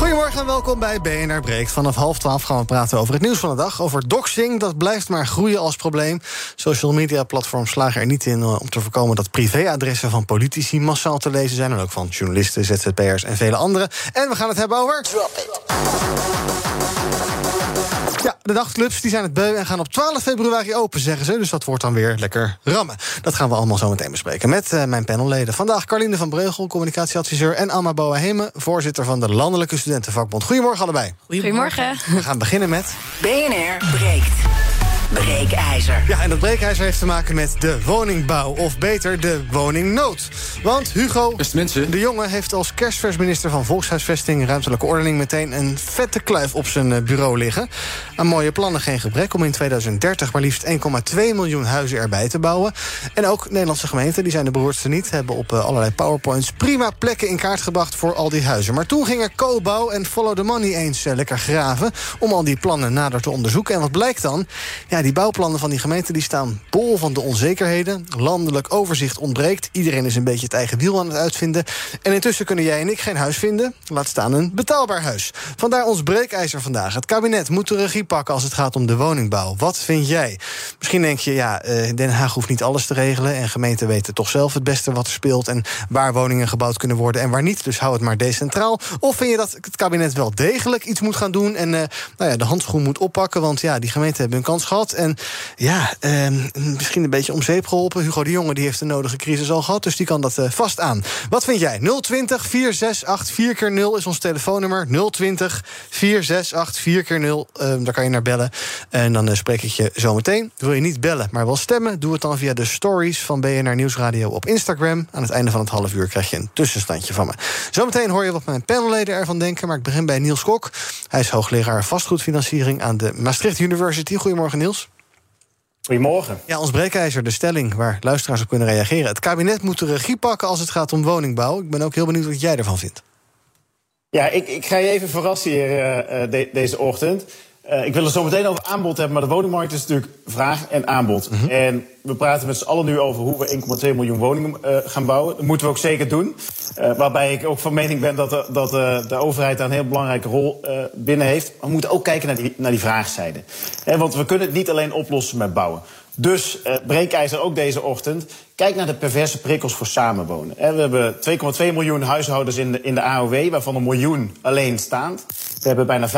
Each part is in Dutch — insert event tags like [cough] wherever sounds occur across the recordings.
Goedemorgen en welkom bij BNR Breekt. Vanaf half twaalf gaan we praten over het nieuws van de dag. Over doxing, dat blijft maar groeien als probleem. Social media platforms slagen er niet in eh, om te voorkomen... dat privéadressen van politici massaal te lezen zijn... en ook van journalisten, ZZP'ers en vele anderen. En we gaan het hebben over... Drop it. De nachtclubs die zijn het beu en gaan op 12 februari open, zeggen ze. Dus dat wordt dan weer lekker rammen. Dat gaan we allemaal zo meteen bespreken met uh, mijn panelleden. Vandaag Carline van Breugel, communicatieadviseur... en Amma Boaheme, voorzitter van de Landelijke Studentenvakbond. Goedemorgen allebei. Goedemorgen. We gaan beginnen met... BNR breekt breekijzer. Ja, en dat breekijzer heeft te maken met de woningbouw. Of beter, de woningnood. Want Hugo de Jonge heeft als kerstversminister van Volkshuisvesting... en Ruimtelijke Ordening meteen een vette kluif op zijn eh, bureau liggen. Aan mooie plannen geen gebrek om in 2030 maar liefst 1,2 miljoen huizen erbij te bouwen. En ook Nederlandse gemeenten, die zijn de beroerdste niet... hebben op eh, allerlei powerpoints prima plekken in kaart gebracht voor al die huizen. Maar toen gingen co en Follow the Money eens eh, lekker graven... om al die plannen nader te onderzoeken. En wat blijkt dan? Ja, die bouwplannen van die gemeente die staan bol van de onzekerheden. Landelijk overzicht ontbreekt. Iedereen is een beetje het eigen wiel aan het uitvinden. En intussen kunnen jij en ik geen huis vinden. Laat staan een betaalbaar huis. Vandaar ons breekijzer vandaag. Het kabinet moet de regie pakken als het gaat om de woningbouw. Wat vind jij? Misschien denk je, ja, eh, Den Haag hoeft niet alles te regelen. En gemeenten weten toch zelf het beste wat er speelt. En waar woningen gebouwd kunnen worden en waar niet. Dus hou het maar decentraal. Of vind je dat het kabinet wel degelijk iets moet gaan doen. En uh, nou ja, de handschoen moet oppakken. Want ja, die gemeenten hebben hun kans gehad. En ja, eh, misschien een beetje om zeep geholpen. Hugo de Jonge die heeft de nodige crisis al gehad, dus die kan dat uh, vast aan. Wat vind jij? 020 468 4 keer 0 is ons telefoonnummer. 020 468 4 keer 0 uh, daar kan je naar bellen. En dan uh, spreek ik je zo meteen. Wil je niet bellen, maar wel stemmen? Doe het dan via de stories van BNR Nieuwsradio op Instagram. Aan het einde van het half uur krijg je een tussenstandje van me. Zometeen hoor je wat mijn panelleden ervan denken. Maar ik begin bij Niels Kok. Hij is hoogleraar vastgoedfinanciering aan de Maastricht University. Goedemorgen, Niels. Goedemorgen. Ja, ons breekijzer, de stelling waar luisteraars op kunnen reageren. Het kabinet moet de regie pakken als het gaat om woningbouw. Ik ben ook heel benieuwd wat jij ervan vindt. Ja, ik, ik ga je even verrassen hier uh, deze ochtend. Uh, ik wil het zo meteen over aanbod hebben, maar de woningmarkt is natuurlijk vraag en aanbod. Mm -hmm. En we praten met z'n allen nu over hoe we 1,2 miljoen woningen uh, gaan bouwen. Dat moeten we ook zeker doen. Uh, waarbij ik ook van mening ben dat, de, dat de overheid daar een heel belangrijke rol binnen heeft. Maar we moeten ook kijken naar die, naar die vraagzijde. want we kunnen het niet alleen oplossen met bouwen. Dus uh, breekijzer ook deze ochtend. Kijk naar de perverse prikkels voor samenwonen. We hebben 2,2 miljoen huishoudens in de, in de AOW, waarvan een miljoen alleenstaand. We hebben bijna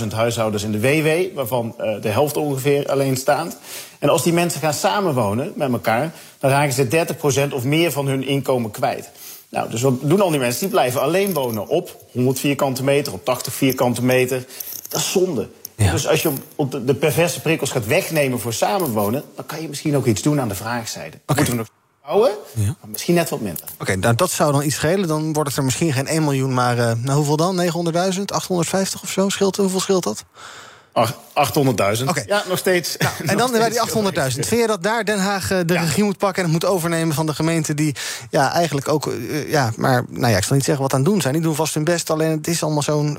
500.000 huishoudens in de WW, waarvan uh, de helft ongeveer alleenstaand. En als die mensen gaan samenwonen met elkaar, dan raken ze 30% of meer van hun inkomen kwijt. Nou, dus wat doen al die mensen? Die blijven alleen wonen op 100 vierkante meter, op 80 vierkante meter. Dat is zonde. Ja. Dus als je op de, de perverse prikkels gaat wegnemen voor samenwonen... dan kan je misschien ook iets doen aan de vraagzijde. Okay. Moeten we nog bouwen, ja. maar misschien net wat minder. Oké, okay, nou, dat zou dan iets schelen. Dan wordt het er misschien geen 1 miljoen, maar uh, nou, hoeveel dan? 900.000, 850 of zo? Scheelt, hoeveel scheelt dat? 800.000. Okay. Ja, nog steeds. Nou, en dan bij die 800.000. Vind je dat daar Den Haag de ja. regie moet pakken en het moet overnemen van de gemeente die ja, eigenlijk ook, uh, ja, maar nou ja, ik zal niet zeggen wat aan het doen zijn. Die doen vast hun best, alleen het is allemaal zo'n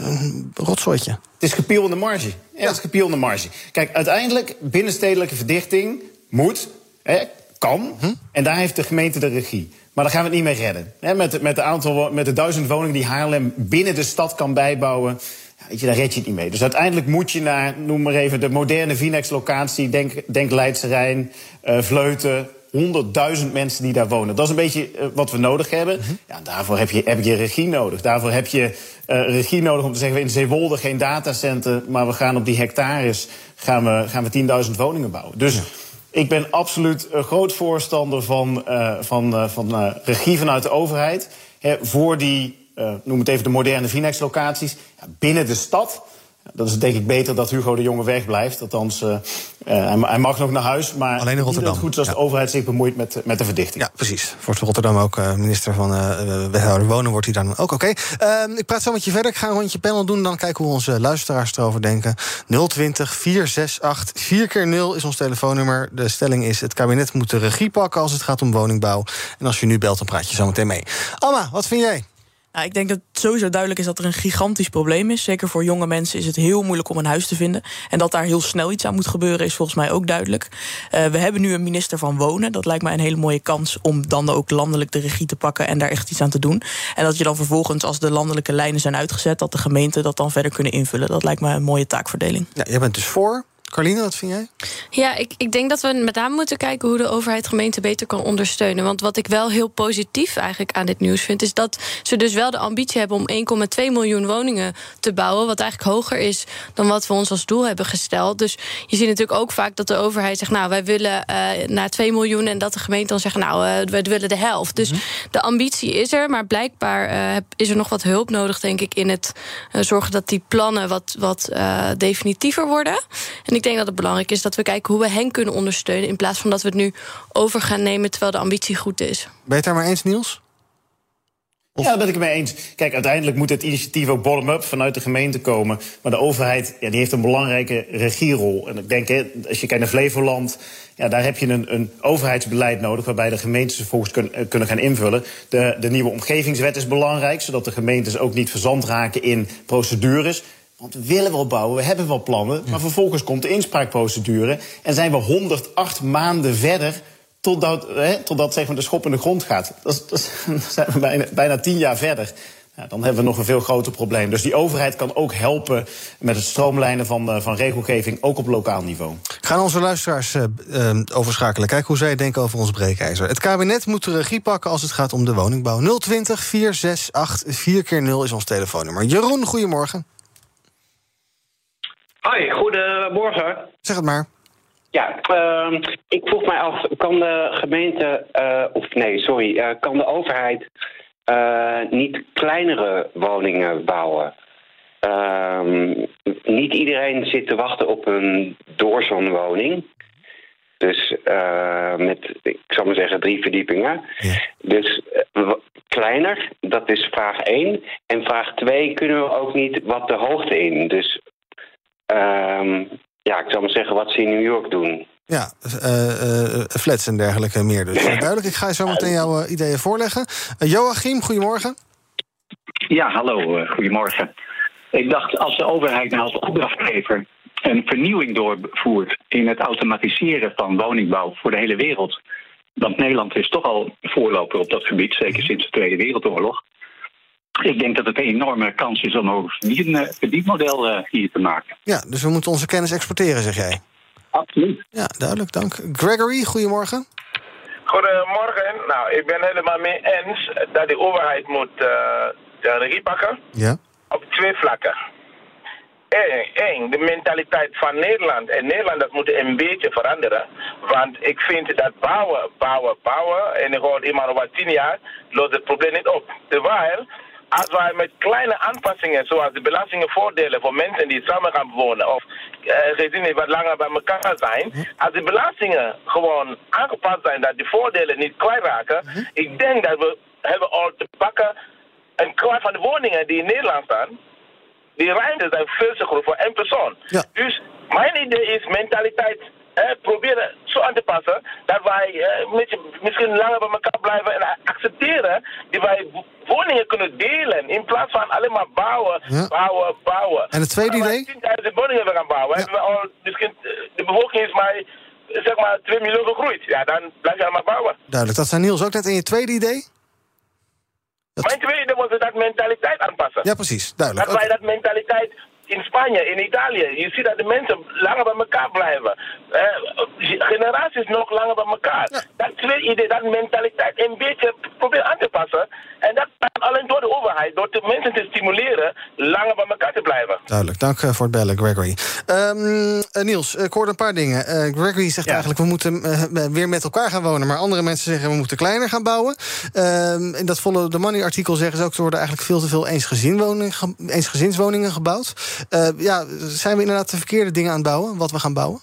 uh, rotzooitje. Het is gepiel in de marge. Ja, ja. het is gepiel in de marge. Kijk, uiteindelijk, binnenstedelijke verdichting moet, hè, kan, hm? en daar heeft de gemeente de regie. Maar daar gaan we het niet mee redden. Hè, met, met, de aantal, met de duizend woningen die Haarlem binnen de stad kan bijbouwen Weet je, daar red je het niet mee. Dus uiteindelijk moet je naar, noem maar even, de moderne Vinex-locatie. Denk, denk Leidse Rijn, uh, Vleuten. 100.000 mensen die daar wonen. Dat is een beetje uh, wat we nodig hebben. -hmm. ja, daarvoor heb je, heb je regie nodig. Daarvoor heb je uh, regie nodig om te zeggen... in Zeewolde geen datacenter, maar we gaan op die hectares... gaan we, gaan we 10.000 woningen bouwen. Dus... Ja. Ik ben absoluut een groot voorstander van, uh, van, van regie vanuit de overheid. Hè, voor die uh, noem het even de moderne Vinex-locaties, ja, binnen de stad. Dat is denk ik beter dat Hugo de Jonge wegblijft. Althans, uh, hij mag nog naar huis. Maar Alleen in Rotterdam. het goed is als de overheid zich bemoeit met, met de verdichting. Ja, precies. Voor Rotterdam ook. Uh, minister van Wethouder Wonen wordt hij dan ook. Oké. Ehm, ik praat zo met je verder. Ik ga een rondje panel doen. Dan kijken hoe onze luisteraars erover denken. 020 468 4 keer 0 is ons telefoonnummer. De stelling is: het kabinet moet de regie pakken als het gaat om woningbouw. En als je nu belt, dan praat je zo meteen mee. Alma, wat vind jij? Ik denk dat het sowieso duidelijk is dat er een gigantisch probleem is. Zeker voor jonge mensen is het heel moeilijk om een huis te vinden. En dat daar heel snel iets aan moet gebeuren, is volgens mij ook duidelijk. Uh, we hebben nu een minister van Wonen. Dat lijkt mij een hele mooie kans om dan ook landelijk de regie te pakken en daar echt iets aan te doen. En dat je dan vervolgens, als de landelijke lijnen zijn uitgezet, dat de gemeenten dat dan verder kunnen invullen. Dat lijkt mij een mooie taakverdeling. Ja, jij bent dus voor Carline, wat vind jij? Ja, ik, ik denk dat we met name moeten kijken hoe de overheid gemeenten beter kan ondersteunen. Want wat ik wel heel positief eigenlijk aan dit nieuws vind, is dat ze dus wel de ambitie hebben om 1,2 miljoen woningen te bouwen. Wat eigenlijk hoger is dan wat we ons als doel hebben gesteld. Dus je ziet natuurlijk ook vaak dat de overheid zegt, nou, wij willen uh, naar 2 miljoen. En dat de gemeente dan zegt, nou, uh, wij willen de helft. Dus mhm. de ambitie is er, maar blijkbaar uh, is er nog wat hulp nodig, denk ik, in het zorgen dat die plannen wat, wat definitiever worden. En ik denk dat het belangrijk is dat we kijken hoe we hen kunnen ondersteunen. In plaats van dat we het nu over gaan nemen terwijl de ambitie goed is. Ben je het daar maar eens, Niels? Ja, daar ben ik het mee eens. Kijk, uiteindelijk moet het initiatief ook bottom-up vanuit de gemeente komen. Maar de overheid ja, die heeft een belangrijke regierol. En ik denk, hè, als je kijkt naar Flevoland, ja, daar heb je een, een overheidsbeleid nodig... waarbij de gemeentes vervolgens kun, eh, kunnen gaan invullen. De, de nieuwe omgevingswet is belangrijk, zodat de gemeentes ook niet verzand raken in procedures. Want we willen wel bouwen, we hebben wel plannen. Maar vervolgens komt de inspraakprocedure. En zijn we 108 maanden verder totdat, hè, totdat zeg maar, de schop in de grond gaat. Dat, dat, [laughs] zijn we bijna, bijna tien jaar verder. Ja, dan hebben we nog een veel groter probleem. Dus die overheid kan ook helpen met het stroomlijnen van, uh, van regelgeving, ook op lokaal niveau. Gaan onze luisteraars uh, uh, overschakelen. Kijk hoe zij denken over ons breekijzer. Het kabinet moet de regie pakken als het gaat om de woningbouw. 020 468 4 keer 0 is ons telefoonnummer. Jeroen, goedemorgen. Hoi, goedemorgen. Zeg het maar. Ja, uh, ik vroeg mij af, kan de gemeente, uh, of nee, sorry, uh, kan de overheid uh, niet kleinere woningen bouwen? Ehm, niet iedereen zit te wachten op een doorzonwoning. Dus met, ik zal maar zeggen, drie verdiepingen. Ja. Dus kleiner, dat is vraag één. En vraag twee, kunnen we ook niet wat de hoogte in? Dus ja, ik zou maar zeggen wat ze in New York doen. Ja, uh, uh, flats en dergelijke meer. Dus duidelijk, ik ga je zo meteen jouw ideeën voorleggen. Joachim, goedemorgen. Ja, hallo, goedemorgen. Ik dacht, als de overheid nou als opdrachtgever een vernieuwing doorvoert in het automatiseren van woningbouw voor de hele wereld. Want Nederland is toch al voorloper op dat gebied, zeker sinds de Tweede Wereldoorlog. Ik denk dat het een enorme kans is om een verdienmodel uh, hier te maken. Ja, dus we moeten onze kennis exporteren, zeg jij? Absoluut. Ja, duidelijk, dank. Gregory, goedemorgen. Goedemorgen. Nou, ik ben helemaal mee eens dat de overheid moet uh, de regie pakken. Ja. Op twee vlakken. Eén, de mentaliteit van Nederland. En Nederlanders moeten een beetje veranderen. Want ik vind dat bouwen, bouwen, bouwen. En ik hoor iemand over tien jaar, lost het probleem niet op. Terwijl als wij met kleine aanpassingen, zoals de belastingvoordelen voor mensen die samen gaan wonen of uh, gezinnen wat langer bij elkaar zijn, hm. als de belastingen gewoon aangepast zijn, dat de voordelen niet kwijtraken, hm. ik denk dat we hebben al te pakken een kwart van de woningen die in Nederland staan, die ruimte zijn veel te groot voor één persoon. Dus mijn idee is mentaliteit eh, proberen zo aan te passen dat wij misschien langer bij elkaar blijven en accepteren dat wij woningen kunnen delen in plaats van alleen maar bouwen, bouwen, bouwen. En het tweede idee? Als we woningen willen gaan bouwen, hebben we al misschien, de bevolking is maar zeg maar 2 miljoen gegroeid. Ja, dan blijf je allemaal bouwen. Duidelijk. Dat zijn Niels ook net in je tweede idee? Mijn tweede idee was dat mentaliteit aanpassen. Ja, precies. Duidelijk. Dat wij dat mentaliteit Spanje, in Italië. Je ziet dat de mensen langer bij elkaar blijven. Uh, generaties nog langer bij elkaar. Dat twee idee, dat mentaliteit een beetje proberen aan te passen. En dat alleen door de overheid, door de mensen te stimuleren langer bij elkaar te blijven. Duidelijk, dank eh, voor het bellen, Gregory. Um, Niels, ik hoorde een paar dingen. Uh, Gregory zegt eigenlijk, we moeten weer met elkaar gaan wonen. Maar andere mensen zeggen, we moeten kleiner gaan bouwen. Um, in dat Follow the Money artikel zeggen ze ook... er worden eigenlijk veel te veel eensgezinswoningen, eensgezinswoningen gebouwd. Uh, ja, zijn we inderdaad de verkeerde dingen aan het bouwen, wat we gaan bouwen?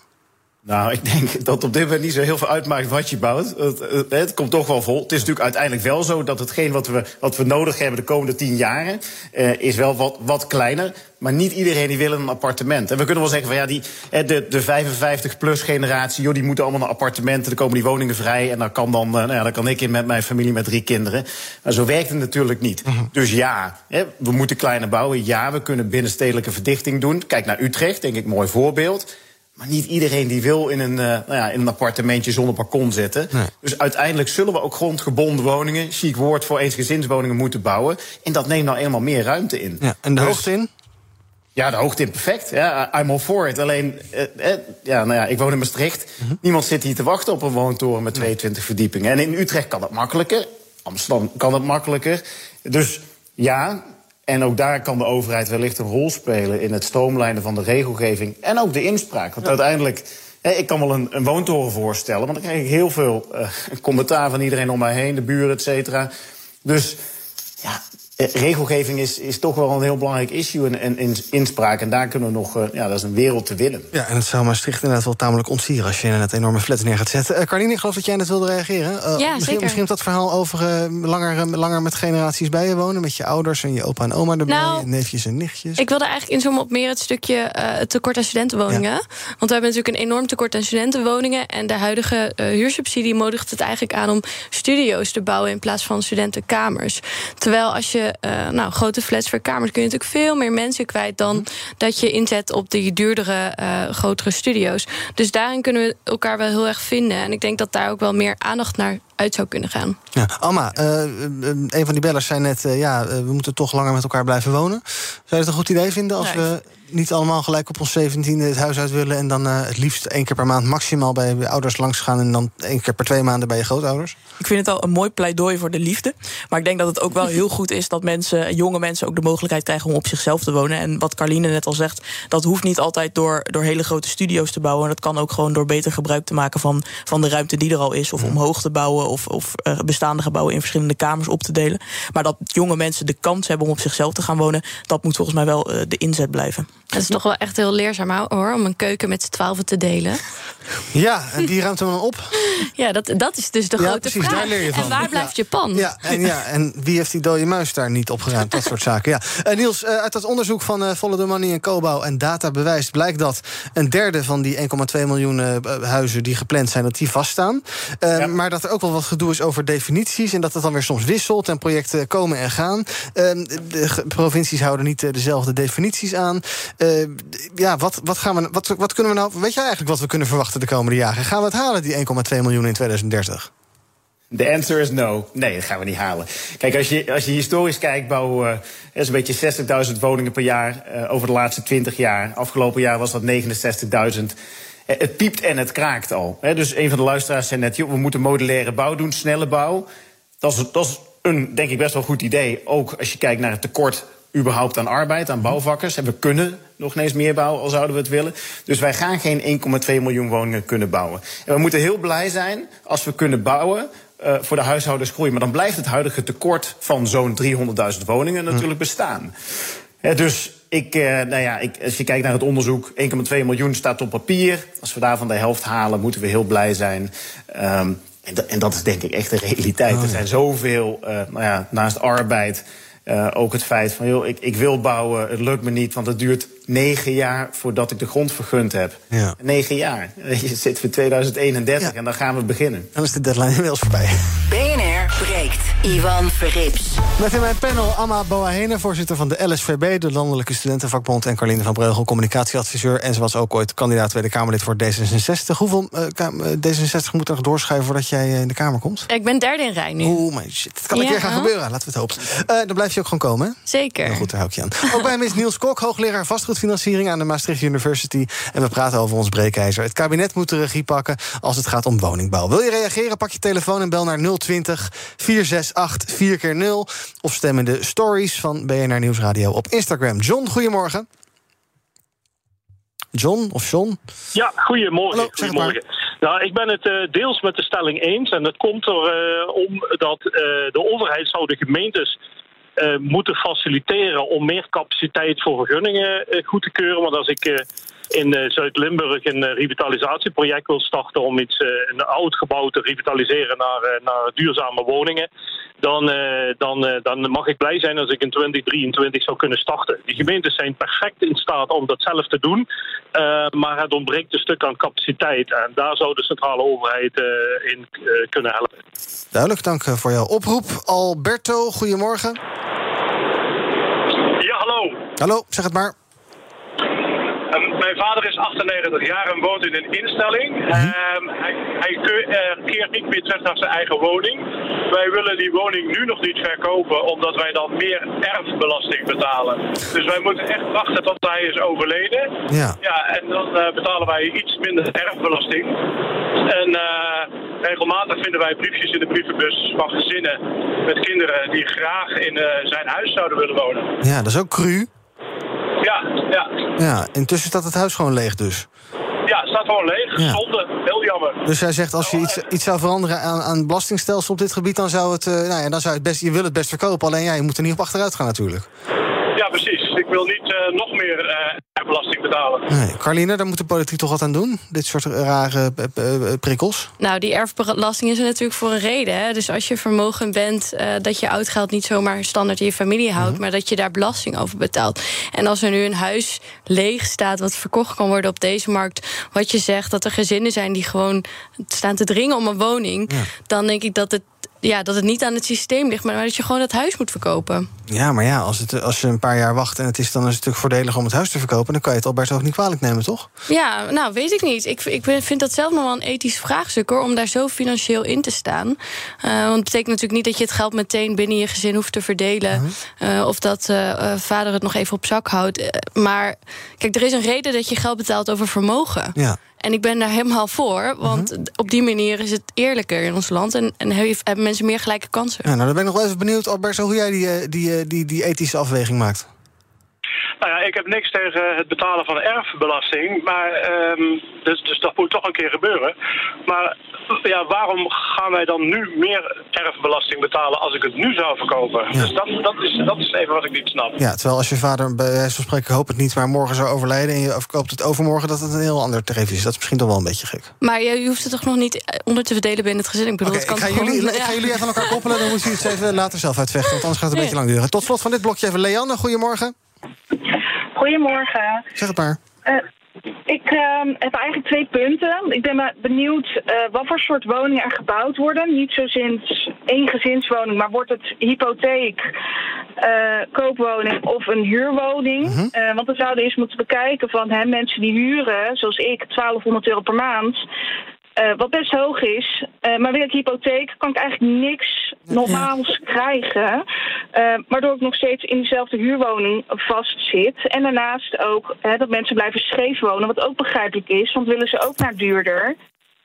Nou, ik denk dat op dit moment niet zo heel veel uitmaakt wat je bouwt. Het, het, het, komt toch wel vol. Het is natuurlijk uiteindelijk wel zo dat hetgeen wat we, wat we nodig hebben de komende tien jaren... Uh, is wel wat, wat kleiner. Maar niet iedereen die wil een appartement. En we kunnen wel zeggen van ja, die, de, de 55-plus generatie... Joh, die moeten allemaal naar appartementen, er komen die woningen vrij... en dan kan, dan, uh, nou ja, dan kan ik in met mijn familie met drie kinderen. Maar zo werkt het natuurlijk niet. -huh. Dus ja, we moeten kleiner bouwen. Ja, we kunnen binnenstedelijke verdichting doen. Kijk naar Utrecht, denk ik, mooi voorbeeld... Maar niet iedereen die wil in een, uh, nou ja, in een appartementje zonder balkon zitten. Nee. Dus uiteindelijk zullen we ook grondgebonden woningen, chic woord voor eensgezinswoningen, moeten bouwen. En dat neemt nou eenmaal meer ruimte in. Ja, en de dus, hoogte in? Ja, de hoogte in perfect. Ja, I'm all for it. Alleen, eh, eh, ja, nou ja, ik woon in Maastricht. -huh. Niemand zit hier te wachten op een woontoren met 22 nee. verdiepingen. En in Utrecht kan dat makkelijker. Amsterdam kan dat makkelijker. Dus ja, en ook daar kan de overheid wellicht een rol spelen in het stroomlijnen van de regelgeving en ook de inspraak. Want ja. uiteindelijk, hè, ik kan wel een, een, woontoren voorstellen, maar dan krijg ik heel veel uh, commentaar van iedereen om mij heen, de buren, et cetera. Dus ja, regelgeving is, is toch wel een heel belangrijk issue en, en, en inspraak. En daar kunnen we nog, uh, ja, dat is een wereld te winnen. Ja, en het zou Maastricht inderdaad wel tamelijk ontsieren als je het enorme flat neer gaat zetten. Uh, Carline, ik geloof dat jij net wilde reageren. Uh, ja, misschien, zeker. misschien op dat verhaal over langer, langer met generaties bij je wonen. Met je ouders en je opa en oma erbij, nou, en neefjes en nichtjes. Ik wilde eigenlijk inzoomen op meer het stukje het tekort aan studentenwoningen. Ja. Want we hebben natuurlijk een enorm tekort aan studentenwoningen. En de huidige huursubsidie moedigt het eigenlijk aan om studio's te bouwen in plaats van studentenkamers. Terwijl als je nou, grote flats voor kamers kun je natuurlijk veel meer mensen kwijt dan mm. dat je inzet op die duurdere, uh, grotere studio's. Dus daarin kunnen we elkaar wel heel erg vinden. En ik denk dat daar ook wel meer aandacht naar uit zou kunnen gaan. Ja, Alma, uh, een van die bellers zei net... Uh, ja, we moeten toch langer met elkaar blijven wonen. Zou je het een goed idee vinden als nee. we niet allemaal gelijk op ons zeventiende het huis uit willen... en dan uh, het liefst één keer per maand maximaal bij je ouders langs gaan... en dan één keer per twee maanden bij je grootouders? Ik vind het al een mooi pleidooi voor de liefde. Maar ik denk dat het ook wel heel goed is dat mensen, jonge mensen... ook de mogelijkheid krijgen om op zichzelf te wonen. En wat Carline net al zegt, dat hoeft niet altijd door, door hele grote studio's te bouwen. Dat kan ook gewoon door beter gebruik te maken van, van de ruimte die er al is... of ja. omhoog te bouwen of, of uh, bestaande gebouwen in verschillende kamers op te delen. Maar dat jonge mensen de kans hebben om op zichzelf te gaan wonen... dat moet volgens mij wel uh, de inzet blijven. Dat is toch wel echt heel leerzaam hoor, om een keuken met z'n twaalfen te delen. Ja, en die ruimt hem dan op? [laughs] ja, dat, dat is dus de ja, grote precies, vraag. Daar leer je van. En waar blijft ja. je pan? Ja en, ja, en wie heeft die dode muis daar niet opgeruimd? Dat soort zaken. Ja. Uh, Niels, uh, uit dat onderzoek van uh, Volle de Money en Cobouw en Data bewijst... blijkt dat een derde van die 1,2 miljoen huizen die gepland zijn... dat die vaststaan. Ja. Maar dat er ook wel wat gedoe is over definities... en dat het dan weer soms wisselt en projecten komen en gaan. de provincies houden niet dezelfde definities aan. ja, wat, wat, gaan we, wat, wat kunnen we nou... Weet jij eigenlijk wat we kunnen verwachten de komende jaren? Gaan we het halen, die 1,2 miljoen in 2030? De answer is no. Nee, dat gaan we niet halen. Kijk, als je, als je historisch kijkt, bouwen we een beetje 60.000 woningen per jaar uh, over de laatste 20 jaar. Afgelopen jaar was dat 69.000. Het piept en het kraakt al. Hè. Dus een van de luisteraars zei net, joh, we moeten modulaire bouw doen, snelle bouw. Dat is, dat is een, denk ik, best wel goed idee. Ook als je kijkt naar het tekort überhaupt aan arbeid, aan bouwvakkers. En we kunnen nog ineens meer bouwen, al zouden we het willen. Dus wij gaan geen 1,2 miljoen woningen kunnen bouwen. En we moeten heel blij zijn als we kunnen bouwen uh, voor de huishoudens groeien. Maar dan blijft het huidige tekort van zo'n 300.000 woningen natuurlijk bestaan. He, dus ik, uh, nou ja, ik, als je kijkt naar het onderzoek, 1,2 miljoen staat op papier. Als we daarvan de helft halen, moeten we heel blij zijn. Um, en, dat, en, dat is denk ik echt de realiteit. Oh, ja. Er zijn zoveel, uh, nou ja, naast arbeid... Uh, ook het feit van, joh, ik, ik wil bouwen, het lukt me niet, want het duurt negen jaar voordat ik de grond vergund heb. Ja. Negen jaar. [laughs] Je zit voor 2031 ja. en dan gaan we beginnen. Dan is de deadline inmiddels voorbij. BNR Ivan Verrips. Met in mijn panel Amma Boahene, voorzitter van de LSVB... de Landelijke Studentenvakbond... en Carline van Breugel, communicatieadviseur... en ze was ook ooit kandidaat Tweede Kamerlid voor D66. Hoeveel uh, D66 moet er nog doorschuiven voordat jij in de Kamer komt? Ik ben derde in rij nu. Oeh, maar shit. Het kan ja. een keer gaan gebeuren. Laten we het hopen. Uh, dan blijf je ook gewoon komen, hè? Zeker. Goed, daar hou ik je aan. ook bij mij is Niels Kok, hoogleraar vastgoedfinanciering... aan de Maastricht University. En we praten over ons breekijzer. Het kabinet moet de regie pakken als het gaat om woningbouw. Wil je reageren? Pak je telefoon en bel naar 020 468 4 keer 0 Of stem in de stories van BNR Nieuwsradio op Instagram. John, goedemorgen. John of John? Ja, goedemorgen. Hallo, goedemorgen. Nou, ik ben het uh, deels met de stelling eens. En dat komt er uh, om dat uh, de overheid zou de gemeentes eh, moeten faciliteren om meer capaciteit voor vergunningen eh, goed te keuren. Want als ik. In eh, Zuid-Limburg een eh, revitalisatieproject wil starten om iets, eh, een oud gebouw te revitaliseren naar, naar duurzame woningen, dan, dan, dan mag ik blij zijn als ik in 2023 zou kunnen starten. Die gemeentes zijn perfect in staat om dat zelf te doen, maar het ontbreekt een stuk aan capaciteit. En daar zou de centrale overheid in kunnen helpen. Duidelijk, dank voor jouw oproep. Alberto, goedemorgen. Ja, hallo. Hallo, zeg het maar. Ehm, mijn vader is 98 jaar en woont in een instelling. Ehm, hij hij eh, keert niet meer terug naar zijn eigen woning. Wij willen die woning nu nog niet verkopen, omdat wij dan meer erfbelasting betalen. Dus wij moeten echt wachten tot hij is overleden. Ja. Ja, en dan eh, betalen wij iets minder erfbelasting. En eh, regelmatig vinden wij briefjes in de brievenbus van gezinnen met kinderen die graag in zijn huis zouden willen wonen. Ja, dat is ook cru. Ja, ja. Ja, intussen staat het huis gewoon leeg dus. Ja, het staat gewoon leeg. Ja. Zonde. Heel jammer. Dus hij zegt, als je iets, iets zou veranderen aan, aan het belastingstelsel op dit gebied... dan zou het, eh, nou ja, dan zou je het best, je wil het best verkopen. Alleen ja, je moet er niet op achteruit gaan natuurlijk. Ja, precies. Ik wil niet eh, nog meer eh, belasting betalen. Nee. Carline, daar moet de politiek toch wat aan doen? Dit soort rare eh, eh, prikkels? Nou, die erfbelasting is er natuurlijk voor een reden. Hè? Dus als je vermogen bent, eh, dat je oud geld niet zomaar standaard in je familie houdt, Mhm. maar dat je daar belasting over betaalt. En als er nu een huis leeg staat, wat verkocht kan worden op deze markt, wat je zegt dat er gezinnen zijn die gewoon staan te dringen om een woning, dan denk ik dat het. Ja, dat het niet aan het systeem ligt, maar dat je gewoon het huis moet verkopen. Ja, maar ja, als, het, als je een paar jaar wacht en het is dan is het natuurlijk voordelig om het huis te verkopen... dan kan je het Alberto ook niet kwalijk nemen, toch? Ja, nou, weet ik niet. Ik, ik vind dat zelf nog wel een ethisch vraagstuk hoor, om daar zo financieel in te staan. Eh, want het betekent natuurlijk niet dat je het geld meteen binnen je gezin hoeft te verdelen. eh, of dat eh, vader het nog even op zak houdt. Maar kijk, er is een reden dat je geld betaalt over vermogen. Ja. En ik ben daar helemaal voor, want op die manier is het eerlijker in ons land en, en hebben mensen meer gelijke kansen. Ja, nou, dan ben ik nog wel even benieuwd, Alberto, hoe jij die, eh, die, eh, die, die ethische afweging maakt. Nou ja, ik heb niks tegen het betalen van erfbelasting. Maar, ehm, dus, dus dat moet toch een keer gebeuren. Maar ja, waarom gaan wij dan nu meer erfbelasting betalen als ik het nu zou verkopen? Dus dat, dat, is, dat is even wat ik niet snap. Ja, terwijl als je vader, bij wijze van spreken, ik hoop het niet... maar morgen zou overlijden en je verkoopt het overmorgen... dat het een heel ander tarief is. Dat is misschien toch wel een beetje gek. Maar je, hoeft het toch nog niet eh, onder te verdelen binnen het gezin? Ik bedoel, het kan ik, ga gewoon- jullie, ik ga jullie even aan elkaar koppelen... dan moet je het even later zelf uitvechten... want anders gaat het een beetje lang duren. Tot slot van dit blokje even Leanne, goedemorgen. Goedemorgen. Zeg het maar. Eh, ik ehm, heb eigenlijk twee punten. Ik ben benieuwd eh, wat voor soort woningen er gebouwd worden. Niet zo sinds één gezinswoning, maar wordt het hypotheek, eh, koopwoning of een huurwoning? Eh, want we zouden eens moeten bekijken van hè, mensen die huren, zoals ik, 1200 euro per maand. Eh, wat best hoog is. Eh, maar wil ik hypotheek, kan ik eigenlijk niks normaals krijgen. eh, waardoor ik nog steeds in dezelfde huurwoning vastzit. En daarnaast ook hè, dat mensen blijven scheef wonen, wat ook begrijpelijk is. Want willen ze ook naar duurder,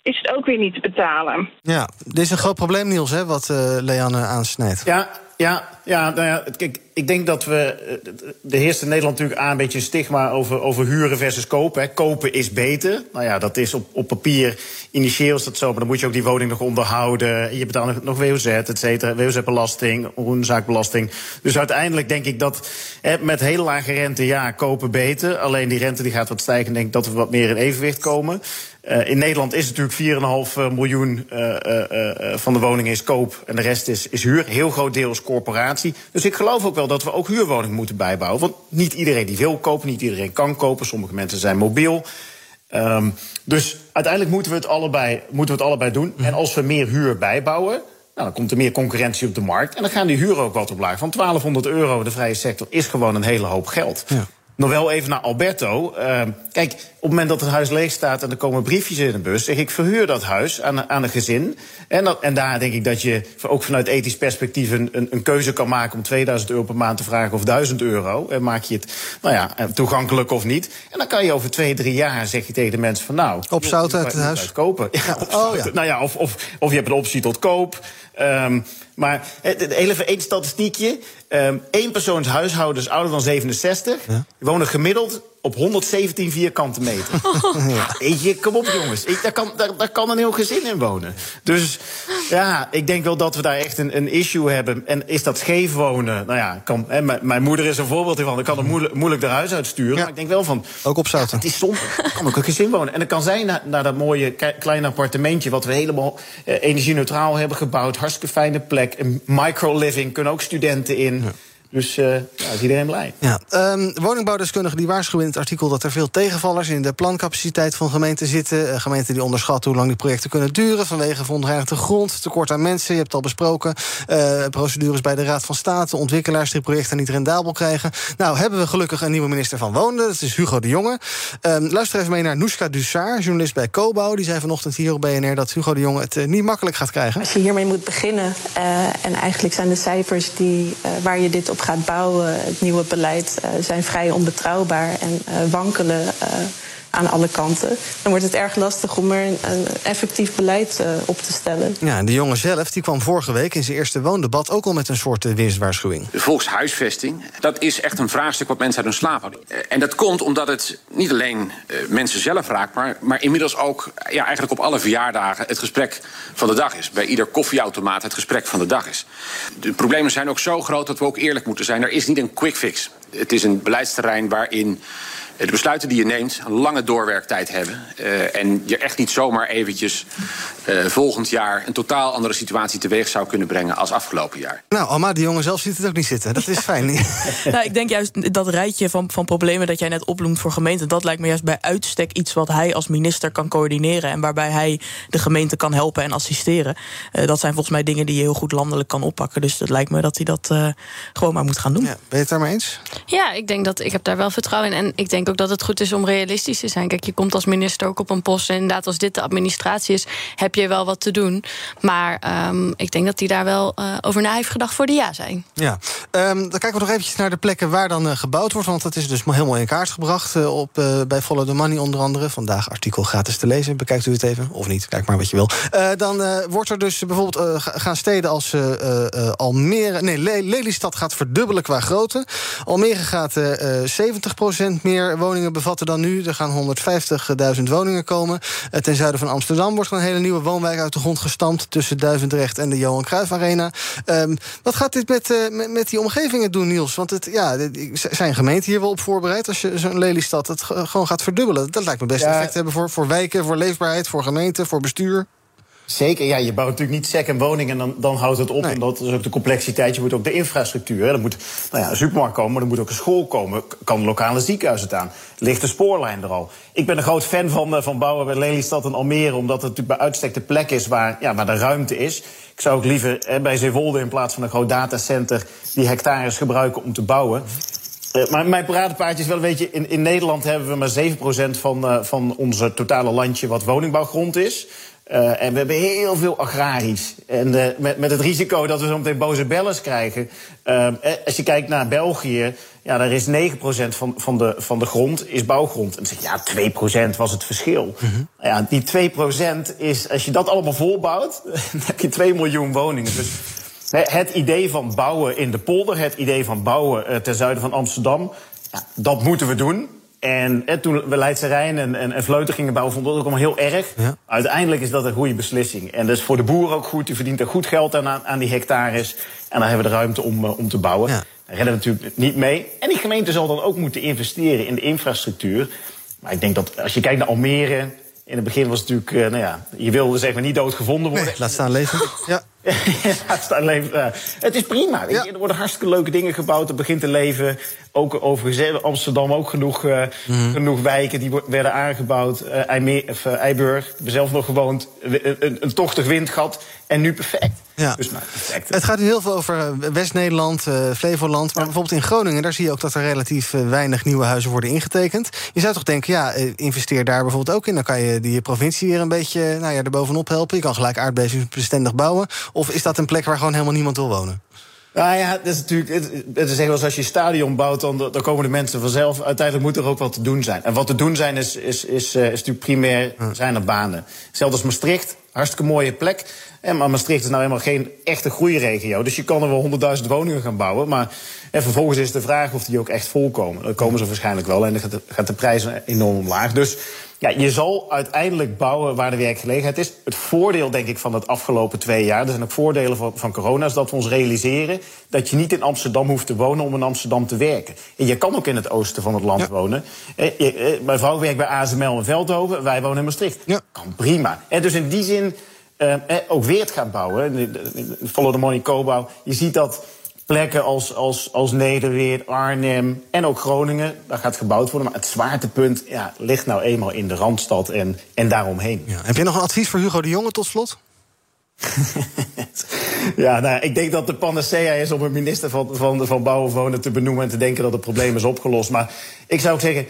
is het ook weer niet te betalen. Ja, dit is een groot probleem, Niels, hè, wat eh Leanne aansnijdt. Ja, ja, ja, nou ja, ik denk dat we. eh, Er heerst in Nederland natuurlijk aan een beetje een stigma over, over huren versus kopen. Hè. Kopen is beter. Nou ja, dat is op, op papier. Initieel is dat zo, maar dan moet je ook die woning nog onderhouden. Je betaalt nog, WOZ, et cetera. WOZ-belasting, woonzaakbelasting. Dus uiteindelijk denk ik dat hè, met hele lage rente, ja, kopen beter. Alleen die rente die gaat wat stijgen. En denk ik dat we wat meer in evenwicht komen. Eh, in Nederland is natuurlijk 4,5 miljoen eh, eh, eh, van de woningen is koop en de rest is, is huur. Heel groot deel is corporatie. Dus ik geloof ook wel dat we ook huurwoningen moeten bijbouwen. Want niet iedereen die wil kopen, niet iedereen kan kopen. Sommige mensen zijn mobiel. Ehm, dus uiteindelijk moeten we het allebei, moeten we het allebei doen. En als we meer huur bijbouwen, nou, dan komt er meer concurrentie op de markt. En dan gaan die huren ook wat omlaag. Van 1200 euro, de vrije sector, is gewoon een hele hoop geld. Nog wel even naar Alberto. Ehm, kijk, op het moment dat het huis leeg staat en er komen briefjes in de bus, zeg ik verhuur dat huis aan, aan een gezin. En, dat, en daar denk ik dat je ook vanuit ethisch perspectief een, een, een keuze kan maken om 2000 euro per maand te vragen of 1000 euro. En maak je het nou ja, eh, toegankelijk of niet. En dan kan je over twee, drie jaar zeg je tegen de mensen van nou. Opzouten je uit het huis. kopen. [laughs] Ja, opzouten. Nou ja, of, of, of je hebt een optie tot koop. Ehm, maar even één statistiekje. Eén persoonshuishoudens ouder dan 67 die wonen gemiddeld op 117 vierkante meter. [laughs] ja. Weet je, kom op jongens. Ik, daar, kan, daar, daar kan een heel gezin in wonen. Dus ja, ik denk wel dat we daar echt een, een issue hebben. En is dat scheef wonen? Nou ja, kan, hè, mijn, mijn moeder is een voorbeeld hiervan. Ik kan er moeilijk, moeilijk de huis uitsturen. Maar ik denk wel van... Ook op Zouten. het is zonde. kan ook een gezin wonen. En dat kan zijn naar, naar dat mooie kleine appartementje... wat we helemaal eh, energie-neutraal hebben gebouwd. Hartstikke fijne plek. Een micro-living, kunnen ook studenten in... Dus uh, ja, is iedereen blij. Ja. Um, woningbouwdeskundigen die waarschuwen in het artikel dat er veel tegenvallers in de plancapaciteit van gemeenten zitten. Uh, gemeenten die onderschatten hoe lang die projecten kunnen duren vanwege verontreinigde grond, tekort aan mensen. Je hebt het al besproken. Uh, procedures bij de Raad van State, ontwikkelaars die projecten niet rendabel krijgen. Nou, hebben we gelukkig een nieuwe minister van Wonen. Dat is Hugo de Jonge. Um, luister even mee naar Noeska Dussard, journalist bij Cobouw. Die zei vanochtend hier op BNR dat Hugo de Jonge het niet makkelijk gaat krijgen. Als je hiermee moet beginnen, en eigenlijk zijn de cijfers die, waar je dit op gaat bouwen, het nieuwe beleid, uh, zijn vrij onbetrouwbaar en uh, wankelen uh, aan alle kanten. Dan wordt het erg lastig om er een, effectief beleid op te stellen. Ja, en de jongen zelf die kwam vorige week in zijn eerste woondebat ook al met een soort winstwaarschuwing. De volkshuisvesting, dat is echt een vraagstuk wat mensen uit hun slaap hadden. En dat komt omdat het niet alleen mensen zelf raakt, maar, maar inmiddels ook ja, eigenlijk op alle verjaardagen het gesprek van de dag is. Bij ieder koffieautomaat het gesprek van de dag is. De problemen zijn ook zo groot dat we ook eerlijk moeten zijn. Er is niet een quick fix. Het is een beleidsterrein waarin de besluiten die je neemt een lange doorwerktijd hebben. Uh, en je echt niet zomaar eventjes uh, volgend jaar een totaal andere situatie teweeg zou kunnen brengen als afgelopen jaar. Nou, Alma, die jongen zelf ziet het ook niet zitten. Dat is [laughs] fijn. nou, ik denk juist dat rijtje van, van problemen dat jij net opnoemt voor gemeenten, dat lijkt me juist bij uitstek iets wat hij als minister kan coördineren en waarbij hij de gemeente kan helpen en assisteren. Uh, dat zijn volgens mij dingen die je heel goed landelijk kan oppakken. Dus het lijkt me dat hij dat gewoon maar moet gaan doen. Ja, ben je het daarmee eens? Ja, ik denk dat ik heb daar wel vertrouwen in. En ik denk ook dat het goed is om realistisch te zijn. Kijk, je komt als minister ook op een post. En inderdaad, als dit de administratie is, heb je wel wat te doen. Maar um, ik denk dat hij daar wel uh, over na heeft gedacht voor de ja zijn. Ja, um, dan kijken we nog eventjes naar de plekken waar dan uh, gebouwd wordt. Want dat is dus helemaal in kaart gebracht. Uh, op, bij Follow the Money onder andere. Vandaag artikel gratis te lezen. Bekijkt u het even. Of niet, kijk maar wat je wil. dan wordt er dus bijvoorbeeld gaan steden als Almere. Nee, Lelystad gaat verdubbelen qua grootte. Almere gaat 70% meer woningen bevatten dan nu. Er gaan 150.000 woningen komen. Uh, ten zuiden van Amsterdam wordt er een hele nieuwe woonwijk uit de grond gestampt... tussen Duivendrecht en de Johan Cruijff Arena. Um, wat gaat dit met, uh, met, met, die omgevingen doen, Niels? Want het, ja, zijn gemeenten hier wel op voorbereid... als je zo'n Lelystad het gewoon gaat verdubbelen? Dat lijkt me best ja. effect hebben voor, voor wijken, voor leefbaarheid... voor gemeenten, voor bestuur. Zeker, ja, je bouwt natuurlijk niet second woning en dan, dan houdt het op. Nee. En dat is ook de complexiteit. Je moet ook de infrastructuur. Er moet nou ja, een supermarkt komen, maar er moet ook een school komen. Kan lokale ziekenhuis het aan. Ligt de spoorlijn er al. Ik ben een groot fan van, van bouwen bij Lelystad en Almere, omdat het natuurlijk bij uitstek de plek is waar, ja, waar de ruimte is. Ik zou ook liever hè, bij Zeewolde in plaats van een groot datacenter die hectares gebruiken om te bouwen. Uh, maar mijn paradepaardje is wel een beetje... In, in Nederland hebben we maar 7% van, uh, van onze totale landje wat woningbouwgrond is. Uh, en we hebben heel veel agrarisch. En uh, met, met het risico dat we zo meteen boze bellers krijgen. Uh, als je kijkt naar België, ja, daar is 9% van, van, de, van de grond is bouwgrond. En dan zeg je, ja, 2% was het verschil. -hmm. Ja, die 2% is, als je dat allemaal volbouwt, [laughs] dan heb je 2 miljoen woningen. Dus het idee van bouwen in de polder, het idee van bouwen ten zuiden van Amsterdam, ja, dat moeten we doen. En, en toen we Leidse Rijn en, en, en Vleuten gingen bouwen, vond dat ook allemaal heel erg. Ja. Uiteindelijk is dat een goede beslissing. En dat is voor de boer ook goed. Die verdient er goed geld aan, aan die hectares. En dan hebben we de ruimte om, uh, om te bouwen. Ja. Daar redden we natuurlijk niet mee. En die gemeente zal dan ook moeten investeren in de infrastructuur. Maar ik denk dat als je kijkt naar Almere... In het begin was het natuurlijk, uh, nou ja, je wilde zeg maar niet doodgevonden worden. Nee, laat staan leven. Ja. [laughs] Uh, het is prima. Ja. Er worden hartstikke leuke dingen gebouwd. Het begint te leven. Ook overigens Amsterdam ook genoeg, uh, mm. genoeg wijken die werden aangebouwd. Uh, of, uh, ik ben zelf nog gewoond. Een, een, een tochtig windgat. En nu perfect. Ja. Dus nou, perfect. Het gaat heel veel over West-Nederland, Flevoland. Maar ja. bijvoorbeeld in Groningen, daar zie je ook dat er relatief weinig nieuwe huizen worden ingetekend. Je zou toch denken, ja, investeer daar bijvoorbeeld ook in. Dan kan je die provincie weer een beetje nou ja, erbovenop helpen. Je kan gelijk aardbevingsbestendig bouwen. Of is dat een plek waar gewoon helemaal niemand wil wonen? Nou ja, dat is natuurlijk. Het, het is echt als je stadion bouwt, dan, dan komen de mensen vanzelf. Uiteindelijk moet er ook wat te doen zijn. En wat te doen zijn, is, is, is, uh, is natuurlijk primair zijn er banen. Zelfs als Maastricht hartstikke mooie plek. En, maar Maastricht is nou helemaal geen echte groeiregio. Dus je kan er wel 100.000 woningen gaan bouwen. Maar en vervolgens is de vraag of die ook echt volkomen. Dan komen ze waarschijnlijk wel en dan gaat de, gaat de prijs enorm omlaag. Dus ja, je zal uiteindelijk bouwen waar de werkgelegenheid is. Het voordeel, denk ik, van het afgelopen twee jaar... er zijn ook voordelen van, van corona... is dat we ons realiseren dat je niet in Amsterdam hoeft te wonen... om in Amsterdam te werken. En je kan ook in het oosten van het land wonen. Eh, eh, mijn vrouw werkt bij ASML in Veldhoven. Wij wonen in Maastricht. Ja. Kan prima. En dus in die zin ook Weert gaat bouwen. Follow the money co Je ziet dat plekken als, als, als Nederweert, Arnhem en ook Groningen. Daar gaat gebouwd worden. Maar het zwaartepunt ja, ligt nou eenmaal in de Randstad en, en daaromheen. Ja. Heb je nog een advies voor Hugo de Jonge tot slot? [laughs] ja, nou, ik denk dat de panacea is om een minister van, van, van Bouw en Wonen te benoemen... en te denken dat het probleem is opgelost. Maar ik zou ook zeggen,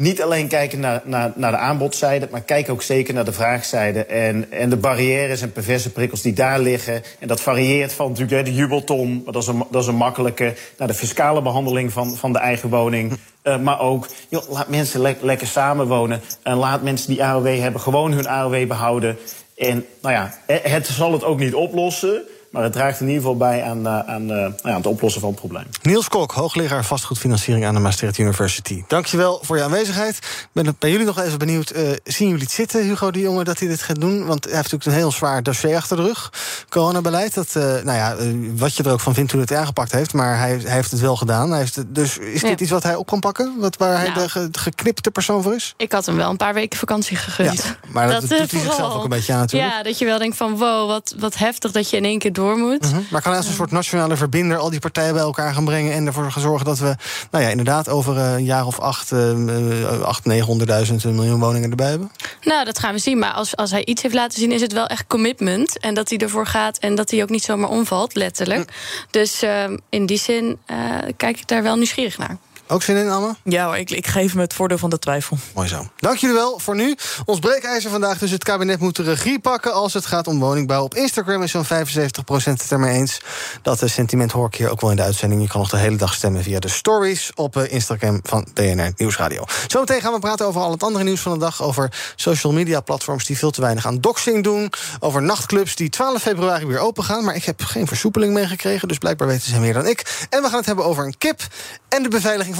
niet alleen kijken naar, naar, naar de aanbodzijde, maar kijk ook zeker naar de vraagzijde. En, en de barrières en perverse prikkels die daar liggen. En dat varieert van natuurlijk de jubelton, dat is een, dat is een makkelijke, naar de fiscale behandeling van, van de eigen woning. Uh, [laughs] maar ook, joh, laat mensen le lekker samenwonen. En laat mensen die AOW hebben gewoon hun AOW behouden. En nou ja, het zal het ook niet oplossen. Maar het draagt in ieder geval bij aan, uh, aan, uh, nou ja, het oplossen van het probleem. Niels Kok, hoogleraar vastgoedfinanciering aan de Maastricht University. Dankjewel voor je aanwezigheid. Ik ben bij jullie nog even benieuwd. Uh, zien jullie het zitten, Hugo de Jonge, dat hij dit gaat doen? Want hij heeft natuurlijk een heel zwaar dossier achter de rug. Coronabeleid. Dat, nou ja, wat je er ook van vindt toen het aangepakt heeft. Maar hij, hij heeft het wel gedaan. Hij heeft het, dus is dit iets wat hij op kan pakken? Wat, waar hij nou. de geknipte persoon voor is? Ik had hem wel een paar weken vakantie gegund. Ja, maar dat, dat doet hij zichzelf ook een beetje aan natuurlijk. Ja, dat je wel denkt van wow, wat, wat heftig dat je in één keer door moet. -hmm. Maar kan als een soort nationale verbinder al die partijen bij elkaar gaan brengen en ervoor gaan zorgen dat we, nou ja, inderdaad over een jaar of acht, uh, acht 900.000 miljoen woningen erbij hebben? Nou, dat gaan we zien. Maar als, als hij iets heeft laten zien, is het wel echt commitment. En dat hij ervoor gaat en dat hij ook niet zomaar omvalt, letterlijk. Dus uh, in die zin uh, kijk ik daar wel nieuwsgierig naar. Ook zin in, Anne? Ja, ik, ik geef me het voordeel van de twijfel. Mooi zo. Dank jullie wel voor nu. Ons breekijzer vandaag dus het kabinet moet de regie pakken... als het gaat om woningbouw. Op Instagram is zo'n 75% het ermee eens. Dat sentiment hoor ik hier ook wel in de uitzending. Je kan nog de hele dag stemmen via de stories op eh, Instagram van BNR Nieuwsradio. Zometeen gaan we praten over al het andere nieuws van de dag... over social media platforms die veel te weinig aan doxing doen... over nachtclubs die 12 februari weer open gaan. Maar ik heb geen versoepeling meegekregen, dus blijkbaar weten ze meer dan ik. En we gaan het hebben over een kip en de beveiliging van